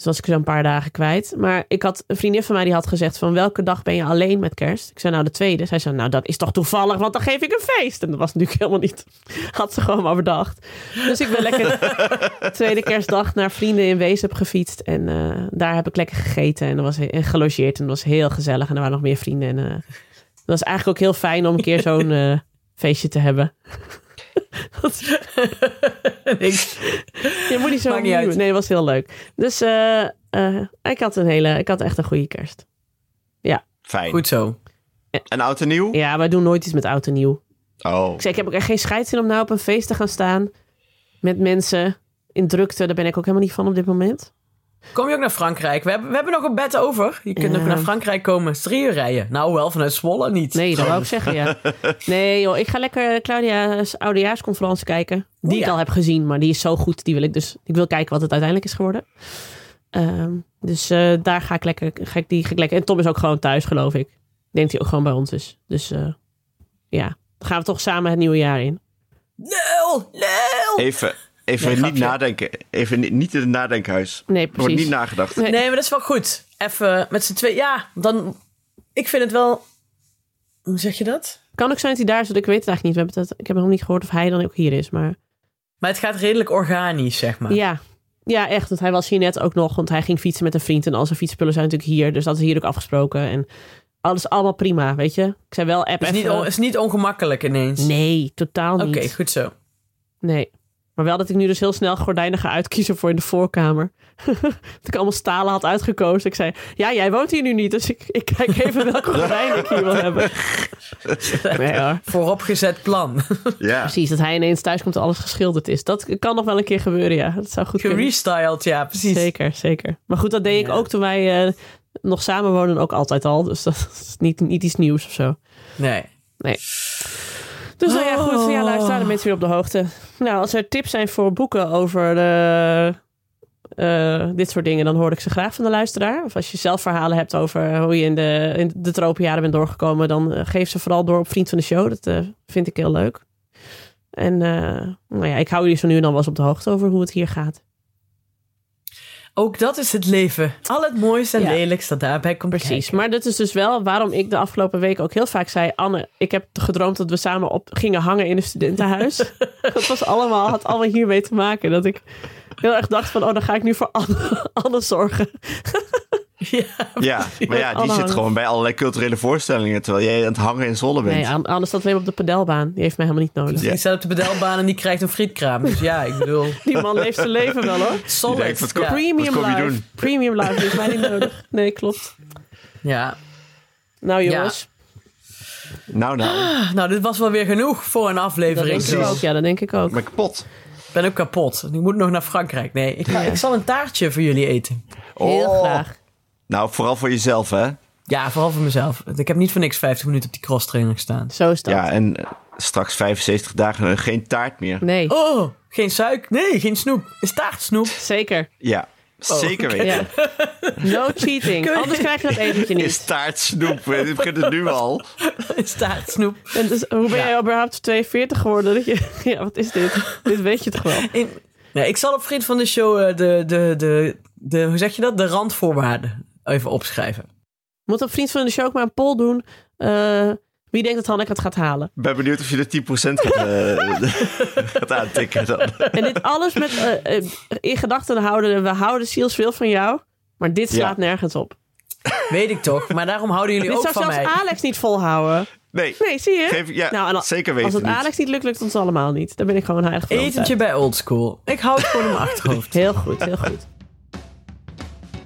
Dus was ik zo een paar dagen kwijt. Maar ik had een vriendin van mij die had gezegd van... welke dag ben je alleen met kerst? Ik zei nou de tweede. Zij zei nou dat is toch toevallig, want dan geef ik een feest. En dat was natuurlijk helemaal niet... Had ze gewoon maar bedacht. Dus ik ben lekker tweede kerstdag naar vrienden in Weesp gefietst. En eh, daar heb ik lekker gegeten en, was, gelogeerd. En dat was heel gezellig. En er waren nog meer vrienden. En eh, het was eigenlijk ook heel fijn om een keer zo'n eh, feestje te hebben. Dat- Niks. je moet niet zo Maakt niet uit. Nee, het was heel leuk. Dus eh, eh, ik had een hele, ik had echt een goede kerst. Fijn. Goed zo. En oud en nieuw? Ja, wij doen nooit iets met oud en nieuw. Oh. Ik zei, ik heb ook echt geen scheids in om nou op een feest te gaan staan met mensen in drukte. Daar ben ik ook helemaal niet van op dit moment. Kom je ook naar Frankrijk? We hebben, we hebben nog een bed over. Je kunt Ja. ook naar Frankrijk komen. Drie uur rijden. Nou, wel vanuit Zwolle niet. Nee, dat wou ik zeggen, ja. Nee, joh, ik ga lekker Claudia's oudejaarsconferentie kijken. Die Oh, ik al heb gezien, maar die is zo goed. Die wil ik dus. Ik wil kijken wat het uiteindelijk is geworden. Ehm, dus eh, daar ga ik lekker. Ga ik die ga ik lekker. En Tom is ook gewoon thuis, geloof ik. Ik denk hij ook gewoon bij ons is. Dus eh, ja, dan gaan we toch samen het nieuwe jaar in. Lul, lul. Even, even Nee, niet grapje. nadenken. Even niet, niet in het nadenkhuis. Nee, Er wordt precies. niet nagedacht. Nee. Nee, maar dat is wel goed. Even met z'n twee. Ja, dan. Ik vind het wel. Hoe zeg je dat? Kan ook zijn dat hij daar zit. Ik weet het eigenlijk niet. We hebben het, ik heb nog niet gehoord of hij dan ook hier is. Maar Maar het gaat redelijk organisch, zeg maar. ja. ja, echt. Want hij was hier net ook nog. Want hij ging fietsen met een vriend. En al zijn fietsspullen zijn natuurlijk hier. Dus dat is hier ook afgesproken. En alles allemaal prima, weet je. Ik zei wel app Het is niet, on- is niet ongemakkelijk ineens. Nee, totaal Oké, niet. goed zo. Nee. Maar wel dat ik nu dus heel snel gordijnen ga uitkiezen voor in de voorkamer. dat ik allemaal stalen had uitgekozen. Ik zei, ja, jij woont hier nu niet. Dus ik, ik kijk even welke gordijnen ik hier wil hebben. Nee hoor. Vooropgezet plan. Ja. Precies, dat hij ineens thuis komt en alles geschilderd is. Dat kan nog wel een keer gebeuren, ja. Dat zou goed kunnen. Gerestyled, ja, precies. Zeker, zeker. Maar goed, dat deed ik ook toen wij eh, nog samen wonen ook altijd al. Dus dat is niet, niet iets nieuws of zo. Nee. Dus nou ja, goed. Ja, Oh. luister de mensen weer op de hoogte. Nou, als er tips zijn voor boeken over eh, dit soort dingen, dan hoor ik ze graag van de luisteraar. Of als je zelf verhalen hebt over hoe je in de, in de tropenjaren bent doorgekomen, dan eh, geef ze vooral door op Vriend van de Show. Dat eh, vind ik heel leuk. En nou ja, ik hou jullie zo nu en dan wel eens op de hoogte over hoe het hier gaat. Ook dat is het leven. Al het mooiste en Ja. lelijkste dat daarbij komt Precies. kijken. Maar dat is dus wel waarom ik de afgelopen weken ook heel vaak zei: Anne, ik heb gedroomd dat we samen op gingen hangen in een studentenhuis. dat was allemaal, had allemaal hiermee te maken. Dat ik heel erg dacht van, oh, dan ga ik nu voor Anne, Anne zorgen. Ja, Ja, maar ja, die zit hangen. gewoon bij allerlei culturele voorstellingen. Terwijl jij aan het hangen in Zwolle bent. Nee, Anne Anne staat alleen op de pedelbaan. Die heeft mij helemaal niet nodig. Die staat op de bedelbaan en die krijgt een frietkraam. Dus ja, ik bedoel... Die man leeft zijn leven wel hoor. Solid. denkt, wat kom- ja. Premium kom je life. doen? Premium life die is mij niet nodig. Nee, klopt. ja. Nou jongens, Nou, nou. Nou, dit was wel weer genoeg voor een dat aflevering. denk ik zo. ook. Ja, dat denk ik ook. Ik ben kapot. Ik ben ook kapot. Ik moet nog naar Frankrijk. Nee, ik, ga, Ja. ik zal een taartje voor jullie eten. Heel Oh. graag. Nou, vooral voor jezelf, hè? Ja, vooral voor mezelf. Ik heb niet voor niks 50 minuten op die crosstrainer gestaan. Zo is dat. Ja, en eh, straks 75 dagen en geen taart meer. Nee, Oh, geen suiker. Nee, geen snoep. Is taart snoep? zeker. Ja, zeker oké. weten. Ja. No cheating. Anders krijg je dat etentje Is niet. taart snoep? Ik begin het nu al. Is taart snoep? En dus, hoe ben Ja. jij überhaupt 42 geworden? Dat je, ja, wat is dit? dit weet je toch wel? In, nee, ik zal op Vriend van de Show eh, de, de, de, de, hoe zeg je dat? De randvoorwaarden even opschrijven. Moet op Vriend van de Show ook maar een poll doen. eh, wie denkt dat Hanneke het gaat halen? Ik ben benieuwd of je de 10% gaat, gaat aantikken dan. En dit alles met eh, in gedachten houden. We houden zielsveel van jou. Maar dit slaat nergens op. Weet ik toch, maar daarom houden jullie Dit ook zou van zelfs mij. Alex niet volhouden. Nee, Nee, zie je? geef, ja, Nou, al- zeker Als weten het niet. Alex niet lukt, lukt het ons allemaal niet. Daar ben ik gewoon heilig van Etentje bij Oldschool. Ik hou het in mijn achterhoofd. Heel goed, heel goed.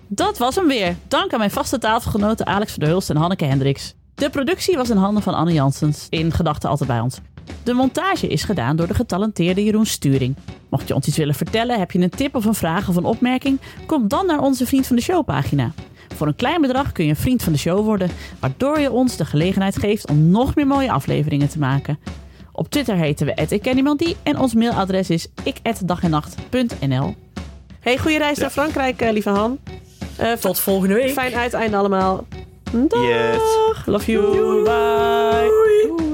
Dat was hem weer. Dank aan mijn vaste tafelgenoten Alex Hulst en Hanneke Hendricks. De productie was in handen van Anne Janssens, in gedachten altijd bij ons. De montage is gedaan door de getalenteerde Jeroen Sturing. Mocht je ons iets willen vertellen, heb je een tip of een vraag of een opmerking, kom dan naar onze Vriend van de Show pagina. Voor een klein bedrag kun je een vriend van de show worden, waardoor je ons de gelegenheid geeft om nog meer mooie afleveringen te maken. Op Twitter heten we @ikkenniemandie en ons mailadres is ik@dagennacht.nl. Hey, goede reis naar Frankrijk, eh, lieve Han. Eh, Tot volgende week. Fijn uiteinde allemaal. Dag. Yes. Love you. Bye. Doei.